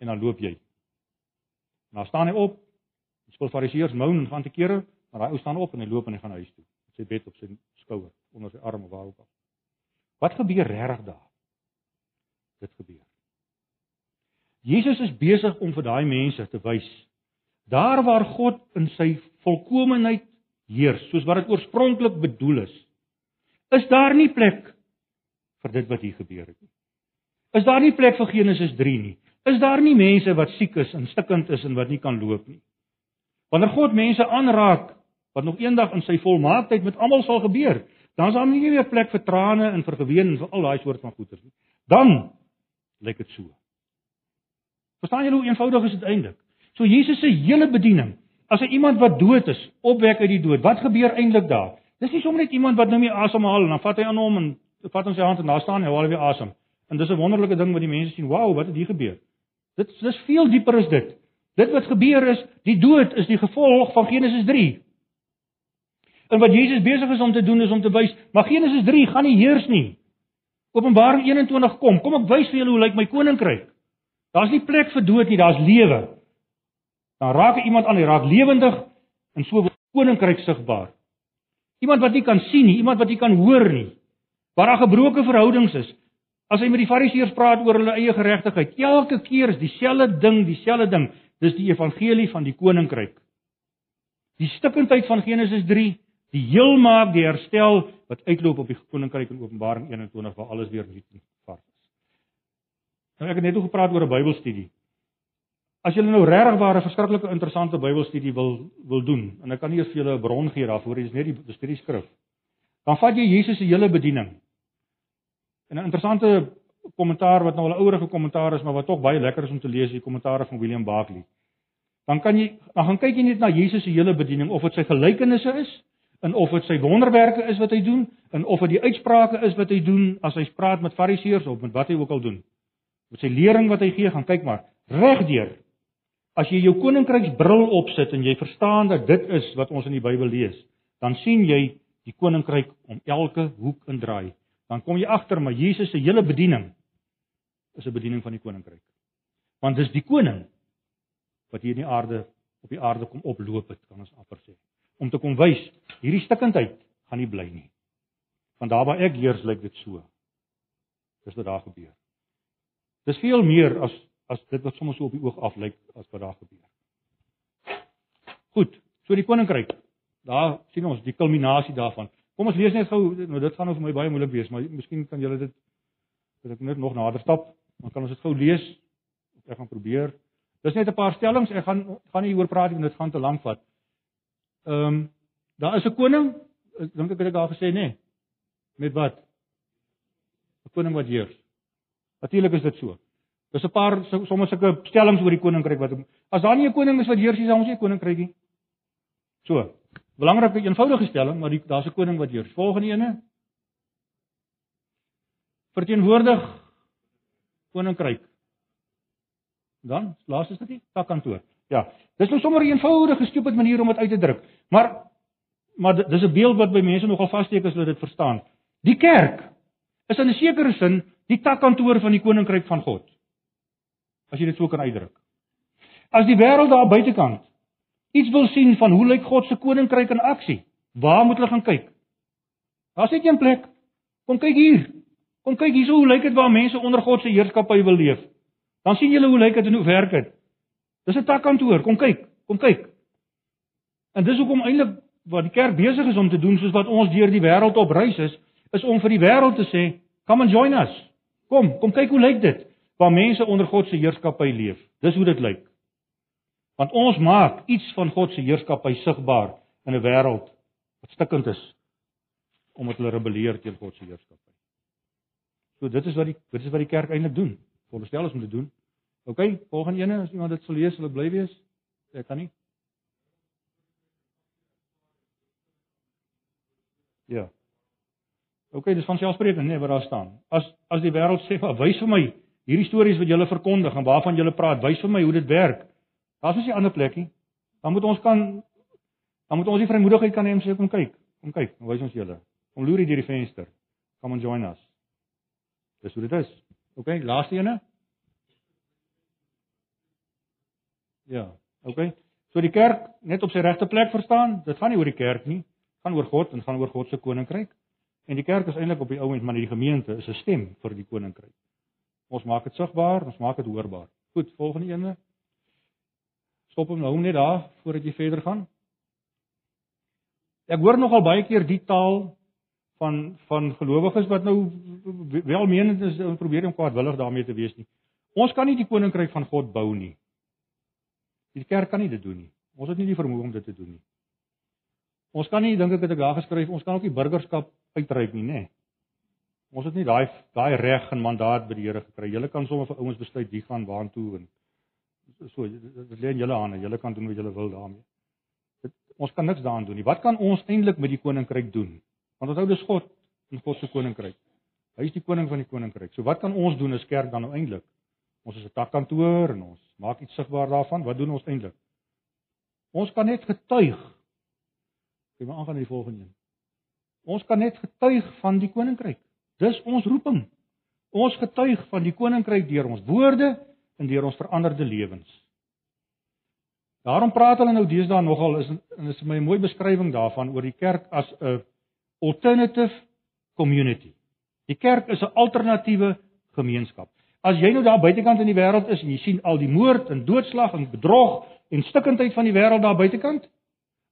En dan loop jy. En dan staan hy op. Die skoolfariseërs moan en gaan te kere, maar daai ou staan op en hy loop en hy gaan huis toe sy bed op sy skouer, onder sy arm of waar ook al. Wat gebeur regtig daar? Dit gebeur. Jesus is besig om vir daai mense te wys daar waar God in sy volkomeenheid heers, soos wat dit oorspronklik bedoel is, is daar nie plek vir dit wat hier gebeur het nie. Is daar nie plek vir Genesis 3 nie? Is daar nie mense wat siek is en stikkend is en wat nie kan loop nie? Wanneer God mense aanraak wat nog eendag in sy volmaaktheid met almal sal gebeur. Dan is daar nie meer plek vir trane en vir geween en vir al daai soort van goeters nie. Dan lyk dit so. Verstaan julle hoe eenvoudig is dit eintlik? So Jesus se hele bediening, as hy iemand wat dood is, opwek uit die dood, wat gebeur eintlik daar? Dis nie sommer net iemand wat nou mee asemhaal en dan vat hy aan hom en vat hom sy hand en daar staan hy al weer asem. En dis 'n wonderlike ding wat die mense sien, "Wow, wat het hier gebeur?" Dit dis veel dieper as dit. Dit wat gebeur is, die dood is die gevolg van Genesis En wat Jesus besig is om te doen is om te wys, maar Genesis 3 gaan nie heers nie. Openbaring 21 kom. Kom ek wys vir julle hoe lyk my koninkryk. Daar's nie plek vir dood nie, daar's lewe. Dan raak iemand aan, hy raak lewendig en so word koninkryk sigbaar. Iemand wat nie kan sien nie, iemand wat nie kan hoor nie. Waar daar gebroke verhoudings is. As hy met die Fariseërs praat oor hulle eie geregtigheid, elke keer is dieselfde ding, dieselfde ding. Dis die evangelie van die koninkryk. Die stikkindheid van Genesis die heel maak, die herstel wat uitloop op die koninkryk in Openbaring 21 waar alles weer nuut vars is. Nou ek het net oor gepraat oor 'n Bybelstudie. As jy nou regtig waar 'n verskriklike interessante Bybelstudie wil wil doen en ek kan nie eers vir julle 'n bron gee daarvoor, dis net die studie skrif. Dan vat jy Jesus se hele bediening. En 'n interessante kommentaar wat nou al 'n ouerige kommentaar is, maar wat tog baie lekker is om te lees, die kommentaar van William Barclay. Dan kan jy dan gaan kyk jy net na Jesus se hele bediening of dit sy gelykenisse is en of dit sy wonderwerke is wat hy doen en of dit die uitsprake is wat hy doen as hy praat met fariseërs of met wat hy ook al doen. Met sy lering wat hy gee, gaan kyk maar regdeur. As jy jou koninkryksbril opsit en jy verstaan dat dit is wat ons in die Bybel lees, dan sien jy die koninkryk om elke hoek en draai. Dan kom jy agter maar Jesus se hele bediening is 'n bediening van die koninkryk. Want dis die koning wat hier in die aarde op die aarde kom oploop het, kan ons amper sê om te kom wys hierdie stikkindheid gaan nie bly nie. Want daar waar ek heers lyk dit so. Dis wat daar gebeur. Dis veel meer as as dit wat soms so op die oog af lyk as wat daar gebeur. Goed, so die koninkryk. Daar sien ons die kulminasie daarvan. Kom ons lees net gou, nou dit gaan nou vir my baie moeilik wees, maar miskien kan julle dit dat ek net nog nader stap, dan kan ons dit gou lees. Ek gaan probeer. Dis net 'n paar stellings. Ek gaan gaan nie hieroor praat nie, dit gaan te lank vat. Ehm um, daar is 'n koning, ek dink ek het dit daar gesê nê. Nee. Met wat? 'n Koning wat heers. Natuurlik is dit so. Dis 'n paar sommer sulke stellings oor die koninkryk wat as daar nie 'n koning is wat heers nie, dan ons nie 'n koninkryk nie. So. Belangrike eenvoudige stelling, maar daar's 'n koning wat heers. Volgende ene. Verteenwoordig koninkryk. Dan laaste stukkie, takkantoor. Ja, dis nou sommer 'n eenvoudige stupid manier om dit uit te druk. Maar maar dis 'n beeld wat by mense nogal vassteek as hulle dit verstaan. Die kerk is in 'n sekere sin die takkantoor van die koninkryk van God. As jy dit so kan uitdruk. As die wêreld daar buitekant iets wil sien van hoe lyk God se koninkryk in aksie, waar moet hulle gaan kyk? Daar's net een plek. Kom kyk hier. Kom kyk hierso hoe lyk dit waar mense onder God se heerskappy wil leef. Dan sien julle hoe lyk dit en hoe werk dit. Dis 'n takkantoor. Kom kyk. Kom kyk. En dis hoekom eintlik wat die kerk besig is om te doen soos wat ons deur die wêreld op reis is, is om vir die wêreld te sê, "Come and join us." Kom, kom kyk hoe lyk dit waar mense onder God se heerskappy leef. Dis hoe dit lyk. Want ons maak iets van God se heerskappy sigbaar in 'n wêreld wat stikkend is omdat hulle rebelleer teen God se heerskappy. So dit is wat die dit is wat die kerk eintlik doen. Veronderstel is om te doen. OK, volgende ene, as iemand dit sal lees, sal dit bly wees. Ek kan nie. Ja. OK, dis van selfspreekend, nee, wat daar staan. As as die wêreld sê, "Wys vir my hierdie stories wat julle verkondig en waarvan julle praat, wys vir my hoe dit werk." Daar's nie 'n ander plekkie. Dan moet ons kan dan moet ons die vrymoedigheid kan hê om sê kom kyk, kom kyk, wys ons julle. Kom loer hier deur die venster. Come and join us. Dis hoe dit is. OK, laaste ene. Ja, OK. So die kerk net op sy regte plek verstaan, dit gaan nie oor die kerk nie, gaan oor God en gaan oor God se koninkryk. En die kerk is eintlik op die ou mens, maar die gemeente is 'n stem vir die koninkryk. Ons maak dit sigbaar, ons maak dit hoorbaar. Goed, volgende ene. Stop hom nou net daar voordat jy verder gaan. Ek hoor nogal baie keer die taal van van gelowiges wat nou welmenend is en probeer om kwaadwillig daarmee te wees nie. Ons kan nie die koninkryk van God bou nie. Die kerk kan nie dit doen nie. Ons het nie die vermoë om dit te doen nie. Ons kan nie dink ek het ek daar geskryf, ons kan ook nie burgerskap uitreik nie, nê. Ons het nie daai daai reg en mandaat by die Here gekry. Julle kan sommer vir ouens besluit wie gaan waartoe en so dit lê in julle hande. Julle kan doen wat julle wil daarmee. Dit, ons kan niks daaraan doen nie. Wat kan ons eintlik met die koninkryk doen? Want onthou dis God en God se koninkryk. Hy is die koning van die koninkryk. So wat kan ons doen as kerk dan nou eintlik? Ons is 'n takkantoor en ons maak iets sigbaar daarvan. Wat doen ons eintlik? Ons kan net getuig. Ek wil aangaan na die volgende een. Ons kan net getuig van die koninkryk. Dis ons roeping. Ons getuig van die koninkryk deur ons woorde en deur ons veranderde lewens. Daarom praat hulle nou deesdae nogal is en is my mooi beskrywing daarvan oor die kerk as 'n alternative community. Die kerk is 'n alternatiewe gemeenskap. As jy nou daar buitekant in die wêreld is en jy sien al die moord en doodslag en bedrog en stikkindheid van die wêreld daar buitekant,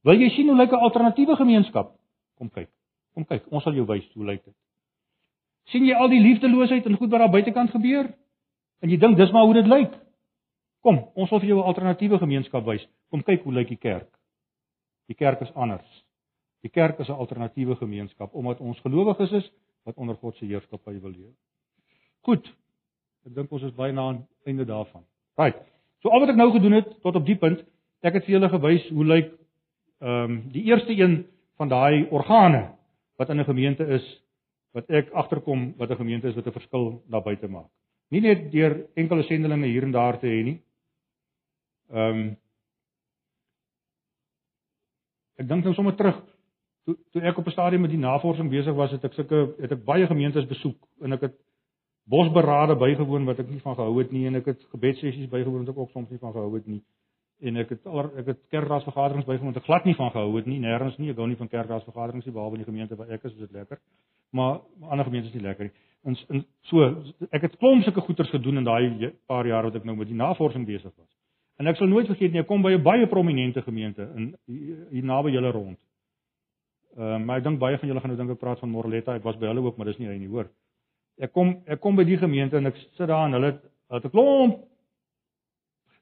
wil jy sien hoe lyk 'n alternatiewe gemeenskap? Kom kyk. Kom kyk, ons sal jou wys hoe lyk dit. Sien jy al die liefdeloosheid en goed wat daar buitekant gebeur? En jy dink dis maar hoe dit lyk. Kom, ons wil vir jou 'n alternatiewe gemeenskap wys. Kom kyk hoe lyk die kerk. Die kerk is anders. Die kerk is 'n alternatiewe gemeenskap omdat ons gelowiges is wat onder God se heerskappy wil leef. Goed, Ek dink ons is baie na aan einde daarvan. Right. So al wat ek nou gedoen het tot op die punt, ek het vir julle gewys hoe lyk ehm um, die eerste een van daai organe wat in 'n gemeente is wat ek agterkom wat 'n gemeente is wat 'n verskil daar buite maak. Nie net deur enkele sendelinge hier en daar te hê nie. Ehm um, Ek dink nou sommer terug toe toe ek op 'n stadium met die navorsing besig was, het ek sulke het ek baie gemeentes besoek en ek het bosberade bygewoon wat ek nie van gehou het nie en ek het gebedsessies bygewoon wat ek ook soms nie van gehou het nie en ek het al ek het kerkraadsvergaderings bygewoon wat ek glad nie van gehou het nie nêrens nie ek hou nie van kerkraadsvergaderings nie behalwe in die gemeente waar ek is is dit lekker maar ander gemeentes is nie lekker nie in in so ek het klomp sulke goeters gedoen in daai paar jaar wat ek nou met die navorsing besig was. En ek sal nooit vergeet nie, ek kom by 'n baie prominente gemeente in hier naby julle rond. Ehm uh, maar ek dink baie van julle gaan nou dink ek praat van Morletta. Ek was by hulle ook, maar dis nie hy nie, hoor. Ek kom ek kom by die gemeente en ek sit daar en hulle het 'n klomp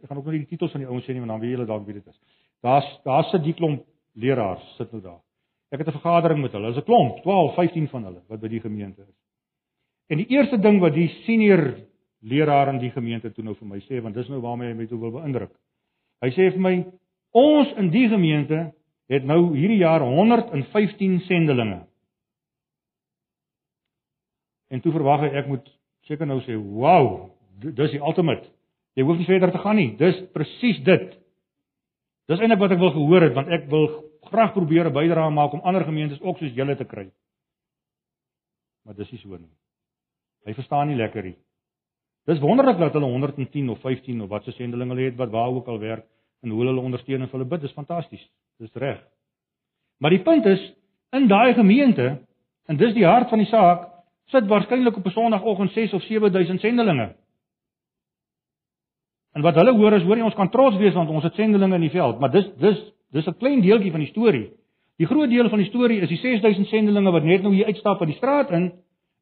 ek gaan ook nie die titels van die ouens sê nie, want dan weet julle dalk wie dit is. Daar's daar sit die klomp leraars sit nou daar. Ek het 'n vergadering met hulle. Dit is 'n klomp, 12, 15 van hulle wat by die gemeente is. En die eerste ding wat die senior leraar in die gemeente toe nou vir my sê, want dis nou waarmee hy my toe wil beïndruk. Hy sê vir my ons in die gemeente het nou hierdie jaar 115 sendelinge. En toe verwag hy ek moet seker nou sê, "Wow, dis die ultimate." Jy hoef nie verder te gaan nie. Dis presies dit. Dis eintlik wat ek wil gehoor het want ek wil graag probeer 'n bydrae maak om ander gemeentes ook soos julle te kry. Maar dis nie so nie. Hy verstaan nie lekker nie. Dis wonderlik dat hulle 110 of 15 of wat se sendelinge hulle het wat waar ook al werk en hoe hulle ondersteun en hulle bid, dis fantasties. Dis reg. Maar die punt is in daai gemeente en dis die hart van die saak, sit waarskynlik op 'n Sondagoggend 6 of 7000 sendelinge. En wat hulle hoor is hoor jy ons kan trots wees want ons het sendelinge in die veld, maar dis dis dis 'n klein deeltjie van die storie. Die groot deel van die storie is die 6000 sendelinge wat net nou hier uitstap uit die straat in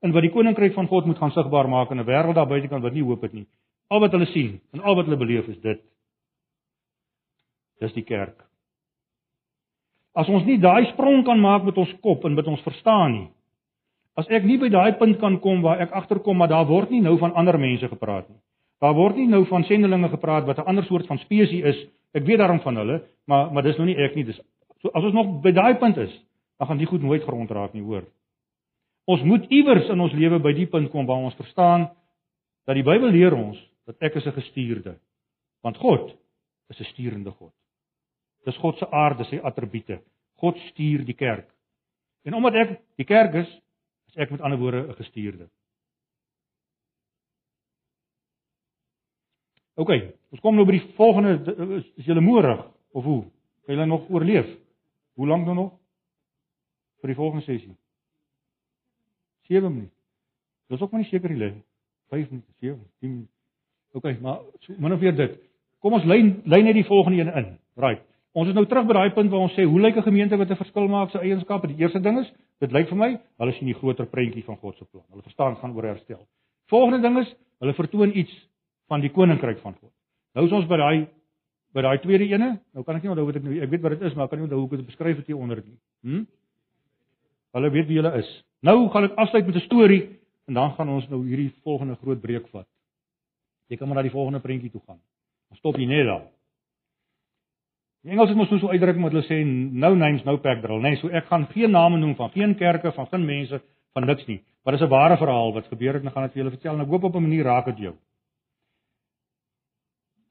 en wat die koninkryk van God moet gaan sigbaar maak in 'n wêreld daar buitekant wat nie hoop het nie. Al wat hulle sien en al wat hulle beleef is dit. Dis die kerk. As ons nie daai sprong kan maak met ons kop en met ons verstaan nie. As ek nie by daai punt kan kom waar ek agterkom maar daar word nie nou van ander mense gepraat nie. Daar word nie nou van sendelinge gepraat wat 'n ander soort van spesies is. Ek weet daarom van hulle, maar maar dis nou nie ek nie. Dis so as ons nog by daai punt is, dan gaan die goed nooit grond raak nie, hoor. Ons moet iewers in ons lewe by die punt kom waar ons verstaan dat die Bybel leer ons dat ek is 'n gestuurde. Want God is 'n sturende God. Dis God se aard, sy attribute. God stuur die kerk. En omdat ek die kerk is, is ek met ander woorde 'n gestuurde. OK, ons kom nou by die volgende is julle moorig of hoe? Kan julle nog oorleef? Hoe lank nou nog? vir die volgende sessie? 7 minute. Dis ook maar nie seker nie. 5 minute, 7, 10 minute. OK, maar so, min of meer dit. Kom ons lei lei net die volgende een in. Right. Ons is nou terug by daai punt waar ons sê hoe lyk 'n gemeente wat 'n verskil maak se eienskappe? Die eerste ding is, dit lyk vir my, hulle sien die groter prentjie van God se plan. Hulle verstaan gaan oor herstel. Volgende ding is, hulle vertoon iets van die koninkryk van God. Nou is ons by daai by daai tweede ene. Nou kan ek nie onthou wat ek nou ek weet wat dit is, maar ek kan nie onthou hoe ek dit beskryf het hier onder nie. Hm? Hulle weet wie hulle is. Nou gaan ek afsluit met 'n storie en dan gaan ons nou hierdie volgende groot breek vat. Jy kan maar na die volgende prentjie toe gaan. Ons stop hier net daar. Die Engels het mos so uitdruk met hulle sê no names no pack drill, nee, so ek gaan geen name noem van geen kerke, van geen mense, van niks nie. Maar dis 'n ware verhaal wat gebeur het en gaan dit vir julle vertel en ek hoop op 'n manier raak dit jou.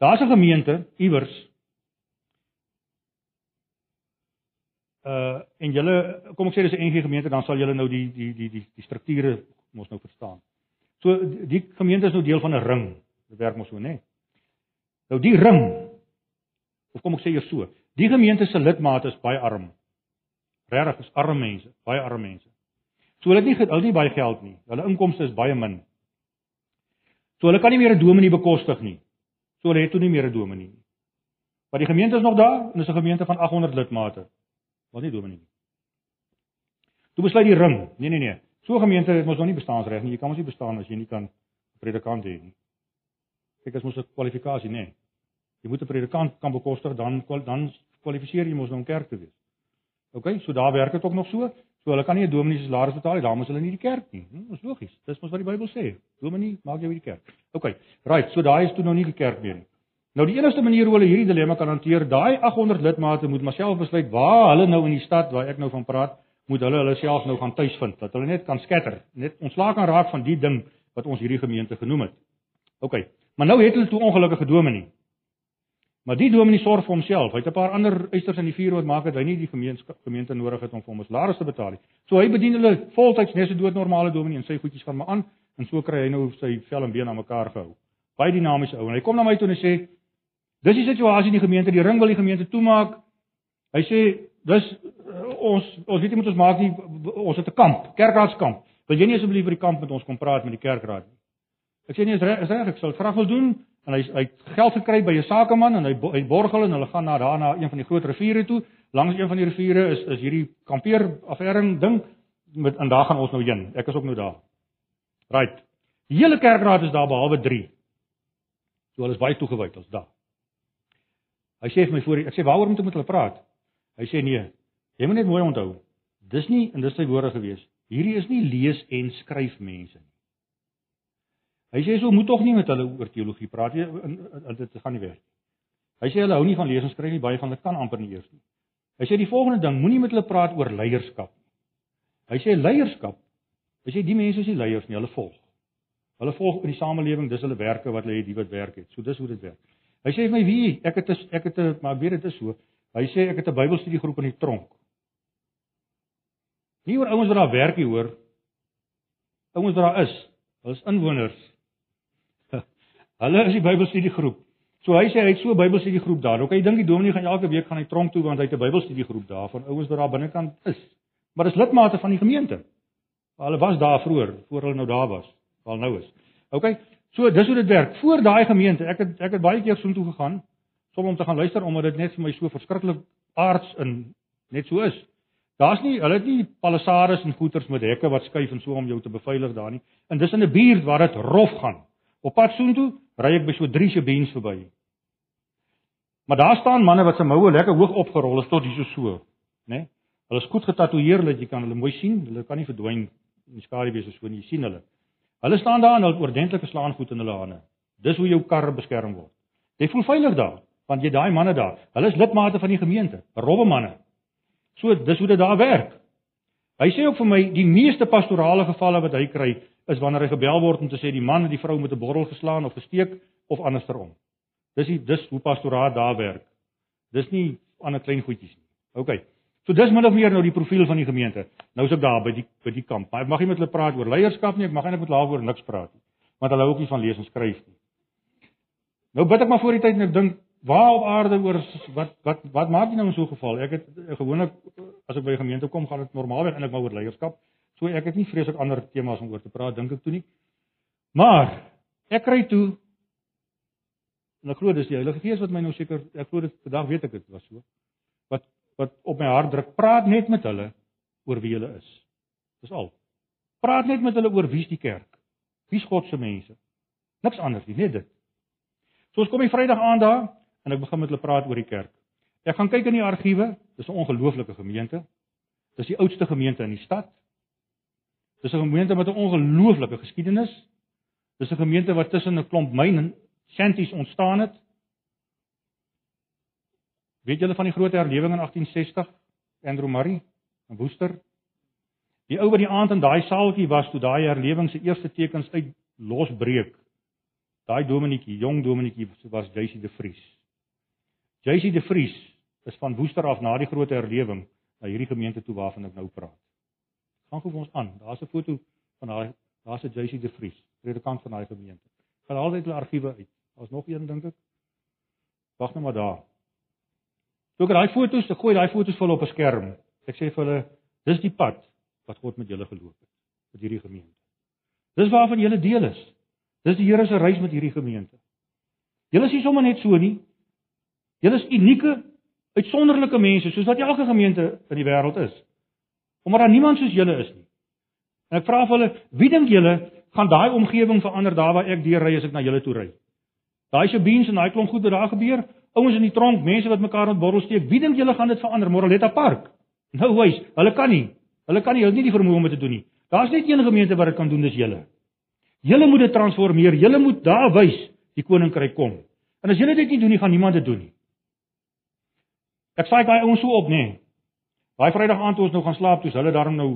Daar's 'n gemeente iewers uh en julle kom ek sê dis 'n NG gemeente dan sal julle nou die die die die die strukture mos nou verstaan. So die gemeente is nou deel van 'n ring. Dit werk mos so. Nee? Nou die ring of kom ek sê eers so, die gemeente se lidmate is baie arm. Regtig is arme mense, baie arme mense. So hulle het nie hulle nie baie geld nie. Hulle inkomste is baie min. So hulle kan nie meer 'n dominee bekostig nie. So hulle het toe nie meer 'n dominee nie. Maar die gemeente is nog daar en dis 'n gemeente van 800 lidmate. Was nie dominee nie. Toe besluit die ring. Nee nee nee. So gemeente het mos nog nie bestaansreg nie. Jy kan mos nie bestaan as jy nie kan predikant hê nie. Kyk as mos 'n kwalifikasie nê. Nee. Jy moet 'n predikant kan bekostig dan dan kwalifiseer jy mos om kerk te wees. OK, so daar werk dit ook nog so. So hulle kan nie 'n dominee se salaris betaal nie. Daar moet hulle nie die kerk nie. Hm, dis logies. Dis mos wat die Bybel sê. Dominee maak jy by die kerk. OK. Right, so daai is toe nou nie die kerk meer nie. Nou die enigste manier hoe hulle hierdie dilemma kan hanteer, daai 800 lidmate moet maar self besluit waar hulle nou in die stad waar ek nou van praat, moet hulle hulle self nou gaan tuisvind, dat hulle net kan skatter, net ontslaak kan raak van die ding wat ons hierdie gemeente genoem het. OK. Maar nou het hulle toe ongelukkige dominee. Maar die dominee sorg vir homself. Hy het 'n paar ander eisters in die vuur wat maak dat hy nie die gemeenskap gemeente nodig het om vir hom 'n salaris te betaal nie. So hy bedien hulle voltyds net so doodnormale dominee en sy goedjies gaan maar aan en so kry hy nou sy vel en been aan mekaar gehou. Baie dinamiese ou en hy kom na my toe en hy sê Dis die situasie in die gemeente, die ring wil die gemeente toemaak. Hy sê dis uh, ons ons weet nie moet ons maak nie ons het 'n kamp, kerkraadskamp. Wil jy nie asseblief by die kamp met ons kom praat met die kerkraad nie? Ek sê nee, is reg, is reg, ek sal graag wil doen en hy hy geld gekry by 'n sakeman en hy hy borg hulle en hulle gaan na daarna een van die groot riviere toe. Langs een van die riviere is is hierdie kampeer afering ding met en daar gaan ons nou heen. Ek is ook nou daar. Right. Die hele kerkraad is daar behalwe 3. So hulle is baie toegewyd ons daar. Hy sê vir my voor ek sê waaroor moet ek met hulle praat? Hy sê nee. Jy moet net mooi onthou. Dis nie en dis sy woorde gewees. Hierdie is nie lees en skryf mense nie. Hy sê so moet tog nie met hulle oor teologie praat nie. Dit gaan nie werk nie. Hy sê hulle hou nie van lees en skryf nie, baie van hulle kan amper nie eers nie. Hy sê die volgende ding, moenie met hulle praat oor leierskap nie. Hy sê leierskap. Hy sê die mense is nie leiers nie, hulle volg. Hulle volg in die samelewing, dis hulle werke wat hulle het, die wat werk het. So dis hoe dit werk. Hy sê my wie, ek het is, ek het maar weet dit is so. Hy sê ek het 'n Bybelstudiegroep in die tronk. Nie oor ouens wat daar werk nie, hoor. Ouens wat daar is. Hulle is inwoners. Hulle is die Bybelstudiegroep. So hy sê hy het so 'n Bybelstudiegroep daar. OK, ek dink die dominee gaan elke week gaan hy tronk toe want hy het 'n Bybelstudiegroep daar van ouens wat daar binnekant is. Maar dis lidmate van die gemeente. Hulle was daar vroeër, voor hulle nou daar was, waar nou is. OK. So dis hoe dit werk. Voor daai gemeente, ek het ek het baie keer soontoe gegaan som om te gaan luister omdat dit net vir my so verskriklik aards in net so is. Daar's nie hulle het nie palisades en goeters met hekke wat skuif en so om jou te beveilig daar nie. En dis in 'n buurt waar dit rof gaan. Op pad soontoe ry ek by so drie se beens verby. Maar daar staan manne wat se moue lekker hoog opgerol is tot hier so né? Nee? Hulle is goed getatoeëer dat jy kan hulle mooi sien. Hulle kan nie verdwyn in die skaduwee so nie. Jy sien hulle. Hulle staan daar en hulle oordentlike slaan goed in hulle hande. Dis hoe jou kar beskerm word. Jy voel veilig daar want jy daai manne daar. Hulle is lidmate van die gemeente, rowwe manne. So dis hoe dit daar werk. Hy sê ook vir my die meeste pastorale gevalle wat hy kry is wanneer hy gebel word om te sê die man het die vrou met 'n bottel geslaan of gesteek of andersom. Dis die dis hoe pastoraat daar werk. Dis nie ander klein goedjies nie. OK. So dis min of meer nou die profiel van die gemeente. Nou is ek daar by die by die kamp. Maar ek mag nie met hulle praat oor leierskap nie, ek mag eintlik met hulle oor niks praat nie. Want hulle hou ook nie van lees en skryf nie. Nou bid ek maar voor die tyd en ek dink waar op aarde oor wat wat wat maak jy nou in so 'n geval? Ek het eh, gewoonlik as ek by 'n gemeente kom, gaan dit normaalweg eintlik maar oor leierskap. So ek het nie vreeslik ander temas om oor te praat dink ek toe nie. Maar ek kry toe en ek glo dis die Heilige Gees wat my nou seker ek glo dit vandag weet ek dit was so. Wat wat op my hart druk, praat net met hulle oor wie hulle is. Dis al. Praat net met hulle oor wie's die kerk. Wie's God se mense? Niks anders nie, net dit. So ons kom die Vrydag aand daar en ek begin met hulle praat oor die kerk. Ek gaan kyk in die argiewe, dis 'n ongelooflike gemeente. Dis die oudste gemeente in die stad. Dis 'n gemeente met 'n ongelooflike geskiedenis. Dis 'n gemeente wat tussen 'n klomp myn en shanties ontstaan het. Weet julle van die groot herlewing in 1860? Andrew Murray in Worcester. Die ou wat die aand in daai saaltjie was toe daai herlewing se eerste tekens uit losbreek. Daai Dominietjie, jong Dominietjie was JC de Vries. JC de Vries is van Woester af na die groot herlewing na hierdie gemeente toe waarvan ek nou praat. Gaan gou vir ons aan. Daar's 'n foto van daai daar's 'n JC de Vries, predikant van daai gemeente. Gaan altyd hulle argiewe uit. Daar's nog een dink ek. Wag net maar daar. Toe ek daai foto's, ek gooi daai foto's vol op 'n skerm. Ek sê vir hulle, dis die pad wat God met julle geloop het met hierdie gemeente. Dis waarvan julle deel is. Dis die Here se reis met hierdie gemeente. Julle is nie sommer net so nie. Julle is unieke, uitsonderlike mense, soos wat elke gemeente in die wêreld is. Omdat daar niemand soos julle is nie. En ek vra vir hulle, wie dink julle gaan daai omgewing verander daar waar ek deur ry as ek na julle toe ry? Daai se beens en daai klomp goed wat daar gebeur, ouens in die tronk, mense wat mekaar met borrel steek, wie dink julle gaan dit verander? Moraletta Park. Nou wys, hulle kan nie. Hulle kan nie, hulle het nie die vermoë om dit te doen nie. Daar's net een gemeente wat dit kan doen, dis julle. Julle moet dit transformeer. Julle moet daar wys die koninkryk kom. En as julle dit nie doen nie, gaan niemand dit doen nie. Ek sê daai ouens so op, nê. Nee. Daai Vrydag aand toe ons nou gaan slaap, toe's hulle daarom nou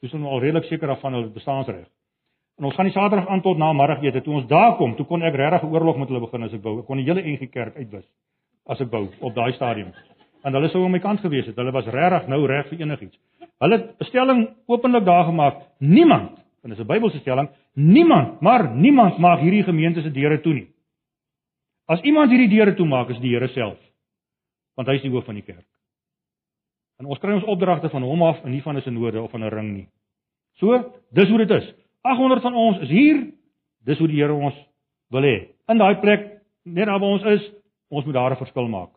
toe's hulle nou al redelik seker af van hulle bestaansreg. En ons gaan die Saterdag aand tot na middagete. Toe ons daar kom, toe kon ek regtig 'n oorlog met hulle begin as ek wou. Ek kon die hele NG Kerk uitwis as ek wou op daai stadium. En hulle sou aan my kant gewees het. Hulle was regtig nou reg vir enigiets. Hulle het 'n stelling openlik daar gemaak. Niemand, en dis 'n Bybelse stelling, niemand, maar niemand maak hierdie gemeente se deure toe nie. As iemand hierdie deure toemaak, is die Here self want hy is die hoof van die kerk. En ons kry ons opdragte van hom af en nie van 'n synode of van 'n ring nie. So, dis hoe dit is. 800 van ons is hier. Dis hoe die Here ons wil hê. In daai plek net waar ons is, ons moet daar 'n verskil maak.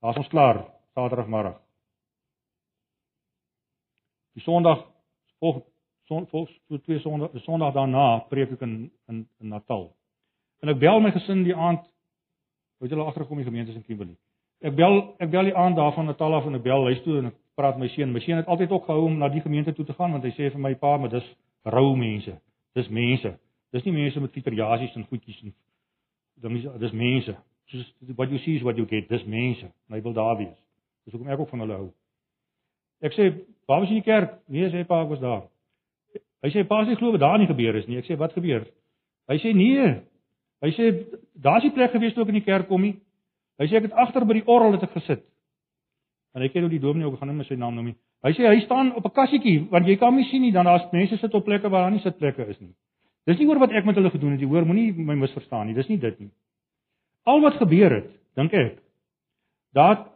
Daar's ons klaar Saterdagmiddag. Die Sondag volg son volg so twee Sondag, die Sondag daarna preek ek in in, in Natal. En ek bel my gesin die aand. Weet julle agterkom die gemeentes in Kimberley. Ek bel ek bel die aand daar van Natal af en ek bel huis toe en ek praat my seun. My seun het altyd ook gehou om na die gemeente toe te gaan want hy sê vir my pa, maar dis rou mense. Dis mense. Dis nie mense met fiteriasies en goedjies en dan is dis mense. Soos what you see is what you get. Dis mense. En hy wil daar wees. Dis hoekom ek ook van hulle hou. Ek sê, "Waar was jy in die kerk?" Nee, sê pa, ek was daar. Hy sê, "Pa, jy glo wat daar nie gebeur is nie." Ek sê, "Wat gebeur?" Hy sê, "Nee." Hy sê, "Daar's nie plek gewees toe ek in die kerk kom nie." Hy sê ek het agter by die orgel het ek gesit. En hy ken hoe die dominee ook gaan hom sy naam noem nie. Hy sê hy staan op 'n kassietjie want jy kan nie sien nie dan daar's mense sit op plekke waar daar nie sitplekke is nie. Dis nie oor wat ek met hulle gedoen het, jy hoor, moenie my misverstaan nie. Dis nie dit nie. Al wat gebeur het, dink ek, dat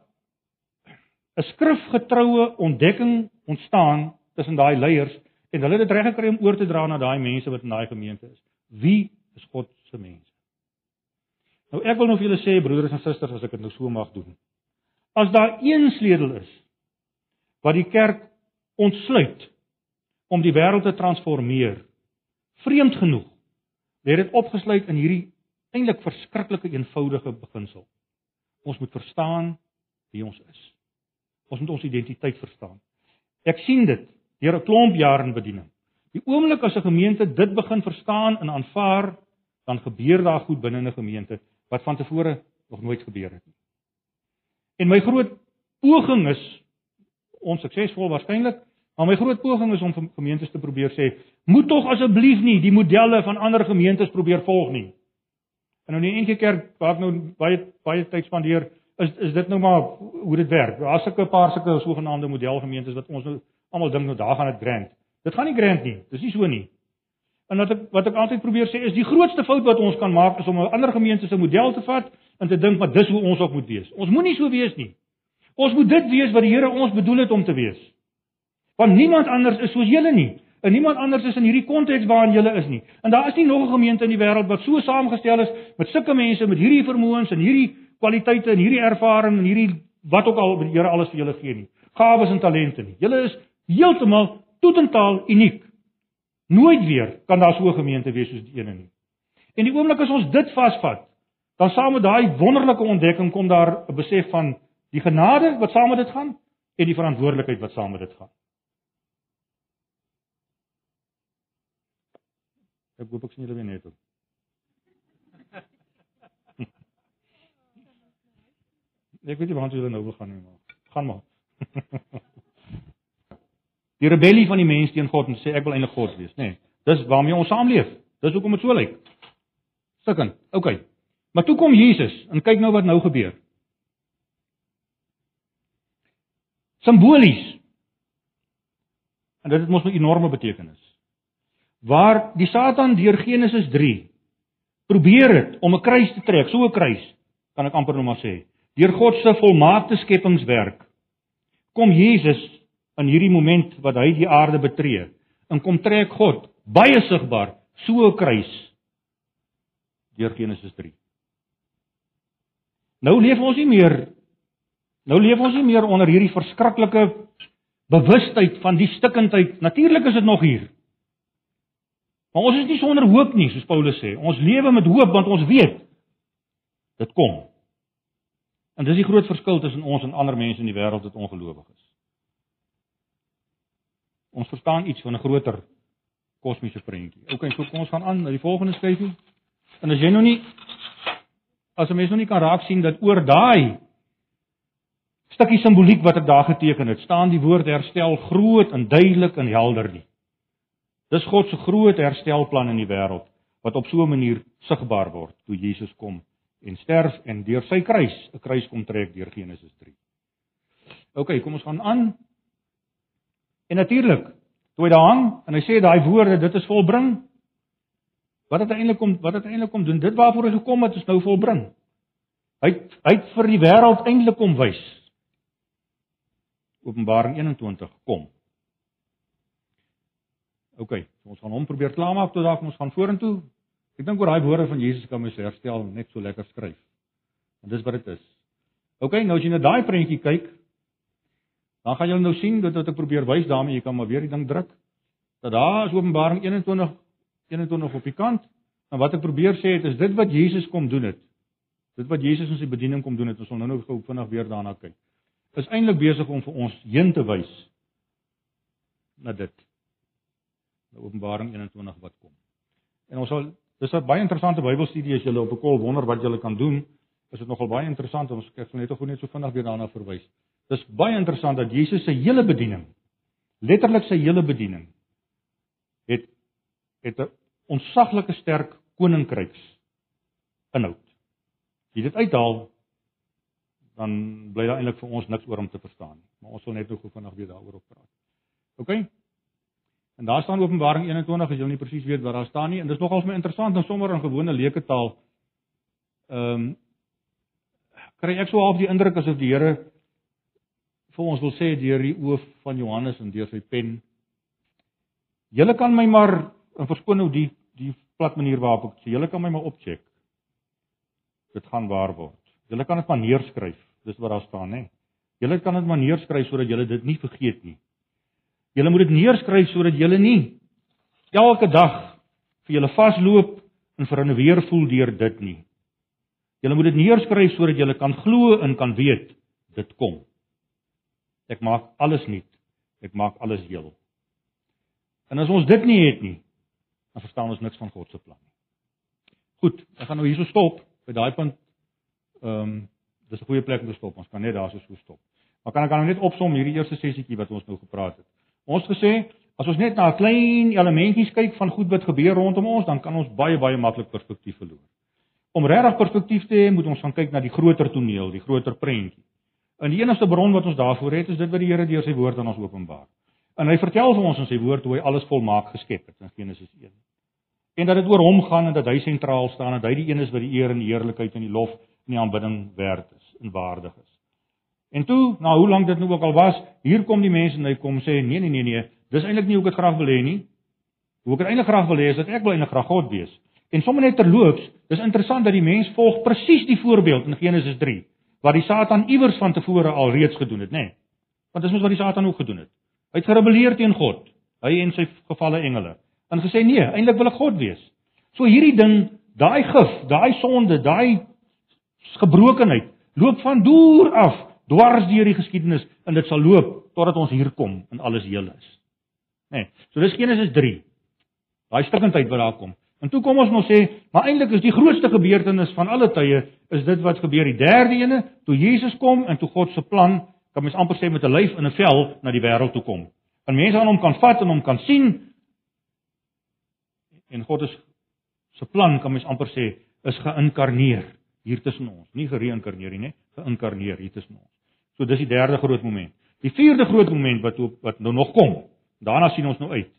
'n skrifgetroue ontdekking ontstaan tussen daai leiers en hulle het dit reg gekry om oor te dra na daai mense wat in daai gemeente is. Wie is God se mense? Nou ek wil nou vir julle sê broeders en susters as ek dit nou so mag doen. As daar een sleutel is wat die kerk ontsluit om die wêreld te transformeer, vreemd genoeg, lê dit opgesluit in hierdie eintlik verskriklike eenvoudige beginsel. Ons moet verstaan wie ons is. Ons moet ons identiteit verstaan. Ek sien dit deur 'n klomp jare in bediening. Die oomblik as 'n gemeente dit begin verstaan en aanvaar, dan gebeur daar goed binne 'n gemeente wat van tevore nog nooit gebeur het nie. En my groot poging is onsuksesvol waarskynlik, maar my groot poging is om gemeentes te probeer sê, moet tog asseblief nie die modelle van ander gemeentes probeer volg nie. En nou die enige kerk waar ek nou baie baie tyd spandeer, is is dit nou maar hoe dit werk. Daar's sulke paar sulke sogenaamde modelgemeentes wat ons nou almal dink nou daar gaan dit grand. Dit gaan nie grand nie. Dis nie so nie. En wat ek wat ek altyd probeer sê is die grootste fout wat ons kan maak is om 'n ander gemeente se model te vat en te dink maar dis hoe ons ook moet wees. Ons moenie so wees nie. Ons moet dit wees wat die Here ons bedoel het om te wees. Want niemand anders is soos julle nie. En niemand anders is in hierdie konteks waarin julle is nie. En daar is nie nog 'n gemeente in die wêreld wat so saamgestel is met sulke mense met hierdie vermoëns en hierdie kwaliteite en hierdie ervaring en hierdie wat ook al die Here alles vir julle gee nie. Gawes en talente nie. Julle is heeltemal totaal uniek. Nooit weer kan daar so 'n gemeente wees soos die ene nie. En die oomblik as ons dit vasvat, dan saam met daai wonderlike ontdekking kom daar 'n besef van die genade wat saam met dit gaan en die verantwoordelikheid wat saam met dit gaan. Ek hoop ek sien julle weer net op. [laughs] Ek weet nie waar julle nou wil gaan nie, maar gaan maar. [laughs] Die rebellie van die mens teen God en sê ek wil eintlik God wees, nê. Nee, dis waarmee ons saamleef. Dis hoekom dit so lyk. Stukken. OK. Maar toe kom Jesus en kyk nou wat nou gebeur. Simbolies. En dit het mos 'n enorme betekenis. Waar die Satan deur Genesis 3 probeer het om 'n kruis te trek, so 'n kruis, kan ek amper nou maar sê, deur God se volmaakte skepingswerk, kom Jesus in hierdie moment wat hy die aarde betree, en kom trek God baie sigbaar so 'n kruis deur Genesis 3. Nou leef ons nie meer nou leef ons nie meer onder hierdie verskriklike bewustheid van die stikkindheid. Natuurlik is dit nog hier. Maar ons is nie sonder hoop nie, soos Paulus sê. Ons lewe met hoop want ons weet dit kom. En dis die groot verskil tussen ons en ander mense in die wêreld wat ongelowig is. Ons verstaan iets van 'n groter kosmiese prentjie. OK, so kom ons gaan aan na die volgende skyfie. En as jy nou nie as 'n mens nog nie kan raak sien dat oor daai stukkie simboliek wat ek daar geteken het, staan die woord herstel groot en duidelik en helder nie. Dis God se groot herstelplan in die wêreld wat op so 'n manier sigbaar word toe Jesus kom en sterf en deur sy kruis 'n kruis kom trek deur Genesis 3. OK, kom ons gaan aan. En natuurlik, toe hy daar hang en hy sê daai woorde, dit is volbring. Wat het eintlik kom wat het eintlik kom doen? Dit waarvoor hy gekom het is nou volbring. Hy hy het vir die wêreld eintlik kom wys. Openbaring 21 kom. OK, so ons gaan hom probeer klaarmaak tot dalk ons gaan vorentoe. Ek dink oor daai woorde van Jesus kan mens herstel net so lekker skryf. Want dis wat dit is. OK, nou as jy na daai prentjie kyk, dan gaan jy nou sien dat wat ek probeer wys daarmee, jy kan maar weer die ding druk. Dat daar is Openbaring 21 21 op die kant. En wat ek probeer sê het is dit wat Jesus kom doen het. Dit wat Jesus in sy bediening kom doen het, ons sal nou nou gou vinnig weer daarna kyk. Is eintlik besig om vir ons heen te wys na dit. Na Openbaring 21 wat kom. En ons sal dis 'n baie interessante Bybelstudie as jy op 'n kol wonder wat jy kan doen. Is dit nogal baie interessant ons kyk net of net so vinnig weer daarna verwys. Dis baie interessant dat Jesus se hele bediening, letterlik sy hele bediening het het 'n ontsaglike sterk koninkryks inhoud. As jy dit uithaal dan bly daar eintlik vir ons niks oor om te verstaan nie. Maar ons sal net nog gou vinnig weer daaroor praat. OK? En daar staan Openbaring 21 as jy nie presies weet wat daar staan nie en dis nogals my interessant en sommer in gewone leuke taal. Ehm um, kry ek so half die indruk asof die Here vir ons wil sê deur die oë van Johannes en deur sy pen. Julle kan my maar en verskoon nou die die plat manier waarop ek sê, julle kan my maar opcheck. Dit gaan waar word. Julle kan dit maar neerskryf. Dis wat daar staan, hè. Julle kan dit maar neerskryf sodat julle dit nie vergeet nie. Julle moet dit neerskryf sodat julle nie elke dag vir julle vasloop en vir 'n weer voel deur dit nie. Julle moet dit neerskryf sodat julle kan glo en kan weet dit kom. Ek maak alles nuut. Ek maak alles heel. En as ons dit nie het nie, dan verstaan ons niks van God se plan nie. Goed, ek gaan nou hierso stop by daai punt. Ehm um, dis 'n goeie plek om te stop. Ons kan net daarso so stop. Maar kan ek kan nou net opsom hierdie eerste sessietjie wat ons nou gepraat het. Ons gesê as ons net na 'n klein elementjies kyk van goed wat gebeur rondom ons, dan kan ons baie baie maklik perspektief verloor. Om regtig perspektief te hê, moet ons gaan kyk na die groter toneel, die groter prentjie. En die enigste bron wat ons daarvoor het, is dit wat die Here deur sy woord aan ons openbaar. En hy vertel vir ons in sy woord hoe hy alles volmaak geskep het in Genesis 1. En dat dit oor hom gaan en dat hy sentraal staan en dat hy die een is wat die eer en die heerlikheid en die lof en die aanbidding werd is en waardig is. En toe, na hoe lank dit nou ook al was, hier kom die mense en hy kom sê nee nee nee nee, dis eintlik nie hoe ek dit graag wil hê nie. Hoe ek dit eintlik graag wil hê is dat ek wil eintlik graag God wees. En sommer net terloops, dis interessant dat die mens volg presies die voorbeeld in Genesis 3 wat die Satan iewers van tevore al reeds gedoen het, nê? Nee. Want dis mos wat die Satan ook gedoen het. Hy het gerebelleer teen God, hy en sy gevalle engele. En gesê nee, eintlik wil ek God wees. So hierdie ding, daai gif, daai sonde, daai gebrokenheid loop van deur af dwars deur die geskiedenis en dit sal loop totdat ons hier kom en alles heel is. Nê. Nee, so dis Genesis 3. Daai stukkendheid wat daar kom. En toe kom ons nou sê, maar eintlik is die grootste gebeurtenis van alle tye is dit wat gebeur die derde ene, toe Jesus kom en toe God se plan kan mens amper sê met 'n lyf en 'n vel na die wêreld toe kom. En mense aan hom kan vat en hom kan sien. En God is se plan kan mens amper sê is geïnkarneer hier tussen ons. Nie gereïnkarneer nie, geïnkarneer hier tussen ons. So dis die derde groot moment. Die vierde groot moment wat wat nou nog kom. Daarna sien ons nou uit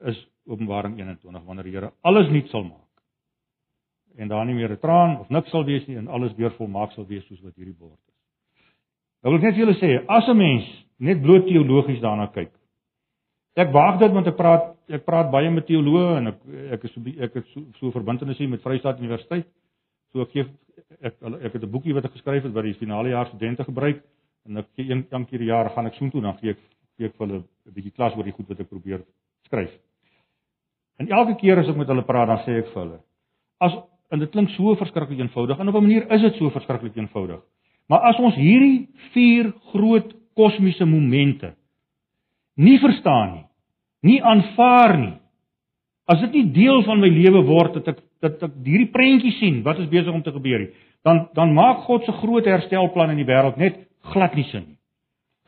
is Openbaring 21 wanneer die Here alles nuut sal maak. En daar nie meer 'n traan of niks sal wees nie en alles weer volmaak sal wees soos wat hierdie bord is. Nou wil ek net vir julle sê, as 'n mens net bloot teologies daarna kyk. Ek waag dit want ek praat ek praat baie met teoloë en ek ek is so ek het so, so verbintenis met Vryheid Universiteit. So ek gee ek ek het 'n boekie wat ek geskryf het wat die finale jaar studente gebruik en ek gee een per jaar gaan ek soontoe dan gee ek gee ek vir hulle 'n bietjie klas oor die goed wat ek probeer skryf. En elke keer as ek met hulle praat dan sê ek vir hulle as en dit klink so verskriklik eenvoudig en op 'n manier is dit so verskriklik eenvoudig. Maar as ons hierdie vier groot kosmiese momente nie verstaan nie, nie aanvaar nie, as dit nie deel van my lewe word dat ek dat ek hierdie prentjie sien wat is besig om te gebeur nie, dan dan maak God se groot herstelplan in die wêreld net glad nie sin nie.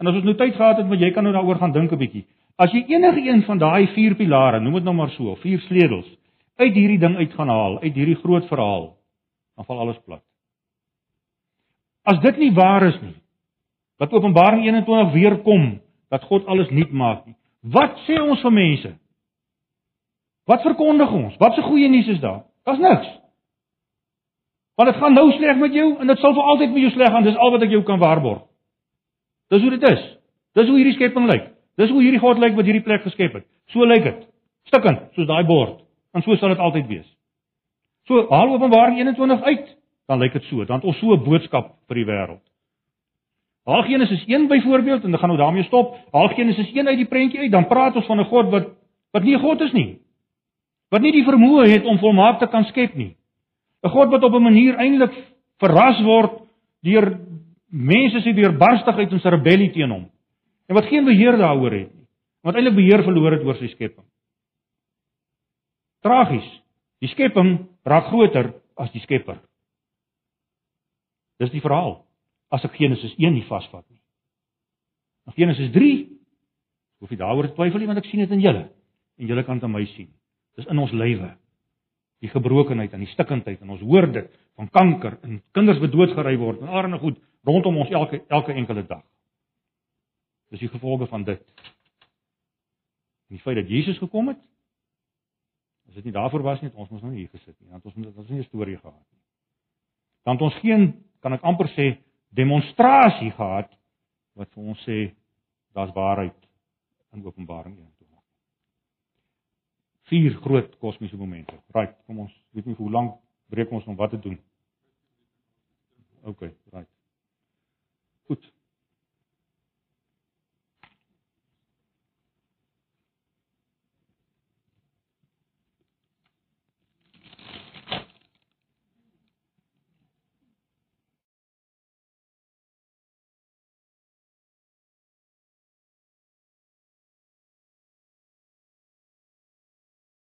En as ons nou tyd gehad het, moet jy kan nou daaroor gaan dink 'n bietjie. As jy enige een van daai vier pilare, noem dit nou maar so, vier sleutels uit hierdie ding uit gaan haal, uit hierdie groot verhaal, dan val alles plat. As dit nie waar is nie, dat Openbaring 21 weer kom, dat God alles nuut maak nie. Wat sê ons vir mense? Wat verkondig ons? Wat se goeie nuus is daar? Daar's niks. Want dit gaan nou sleg met jou en dit sal vir altyd met jou sleg gaan. Dis al wat ek jou kan waarborg. Dis hoe dit is. Dis hoe hierdie skepping lyk. Dis hoe hierdie God lyk wat hierdie plek geskep het. So lyk dit. Stikkend, soos daai bord. En so sal dit altyd wees. So haal Openbaring 21 uit, dan lyk dit so. Dan het ons so 'n boodskap vir die wêreld. Haal Genesis 1 byvoorbeeld en dan gaan ons daarmee stop. Haal Genesis 1 uit die prentjie uit, dan praat ons van 'n God wat wat nie 'n God is nie. Wat nie die vermoë het om volmaak te kan skep nie. 'n God wat op 'n manier eintlik verras word deur mense se weerbarstigheid en se rebellie teen hom. En wat geen beheer daaroor het nie. Wat eintlik beheer verloor het oor sy skepping. Tragies. Die skepping raak groter as die Skepper. Dis die verhaal. As ek Genesis 1 nie vasvat nie. In Genesis 3 hoef jy daaroor te twyfel nie want ek sien dit in julle en julle kan dit aan my sien. Dis in ons lywe. Die gebrokenheid en die stikkindheid en ons hoor dit van kanker en kinders wat doodgery word en allerlei goed rondom ons elke elke enkele dag. Dis die gevolge van dit. En die feit dat Jesus gekom het, as dit nie daarvoor was nie, het ons mos nou hier gesit nie. Want ons het ons nie 'n storie gehad nie. Dan het ons geen, kan ek amper sê, demonstrasie gehad wat vir ons sê daar's waarheid in Openbaring 1 toe. Vier groot kosmiese momente. Right, kom ons weet nie hoe lank breek ons om wat te doen. OK, right. Goed.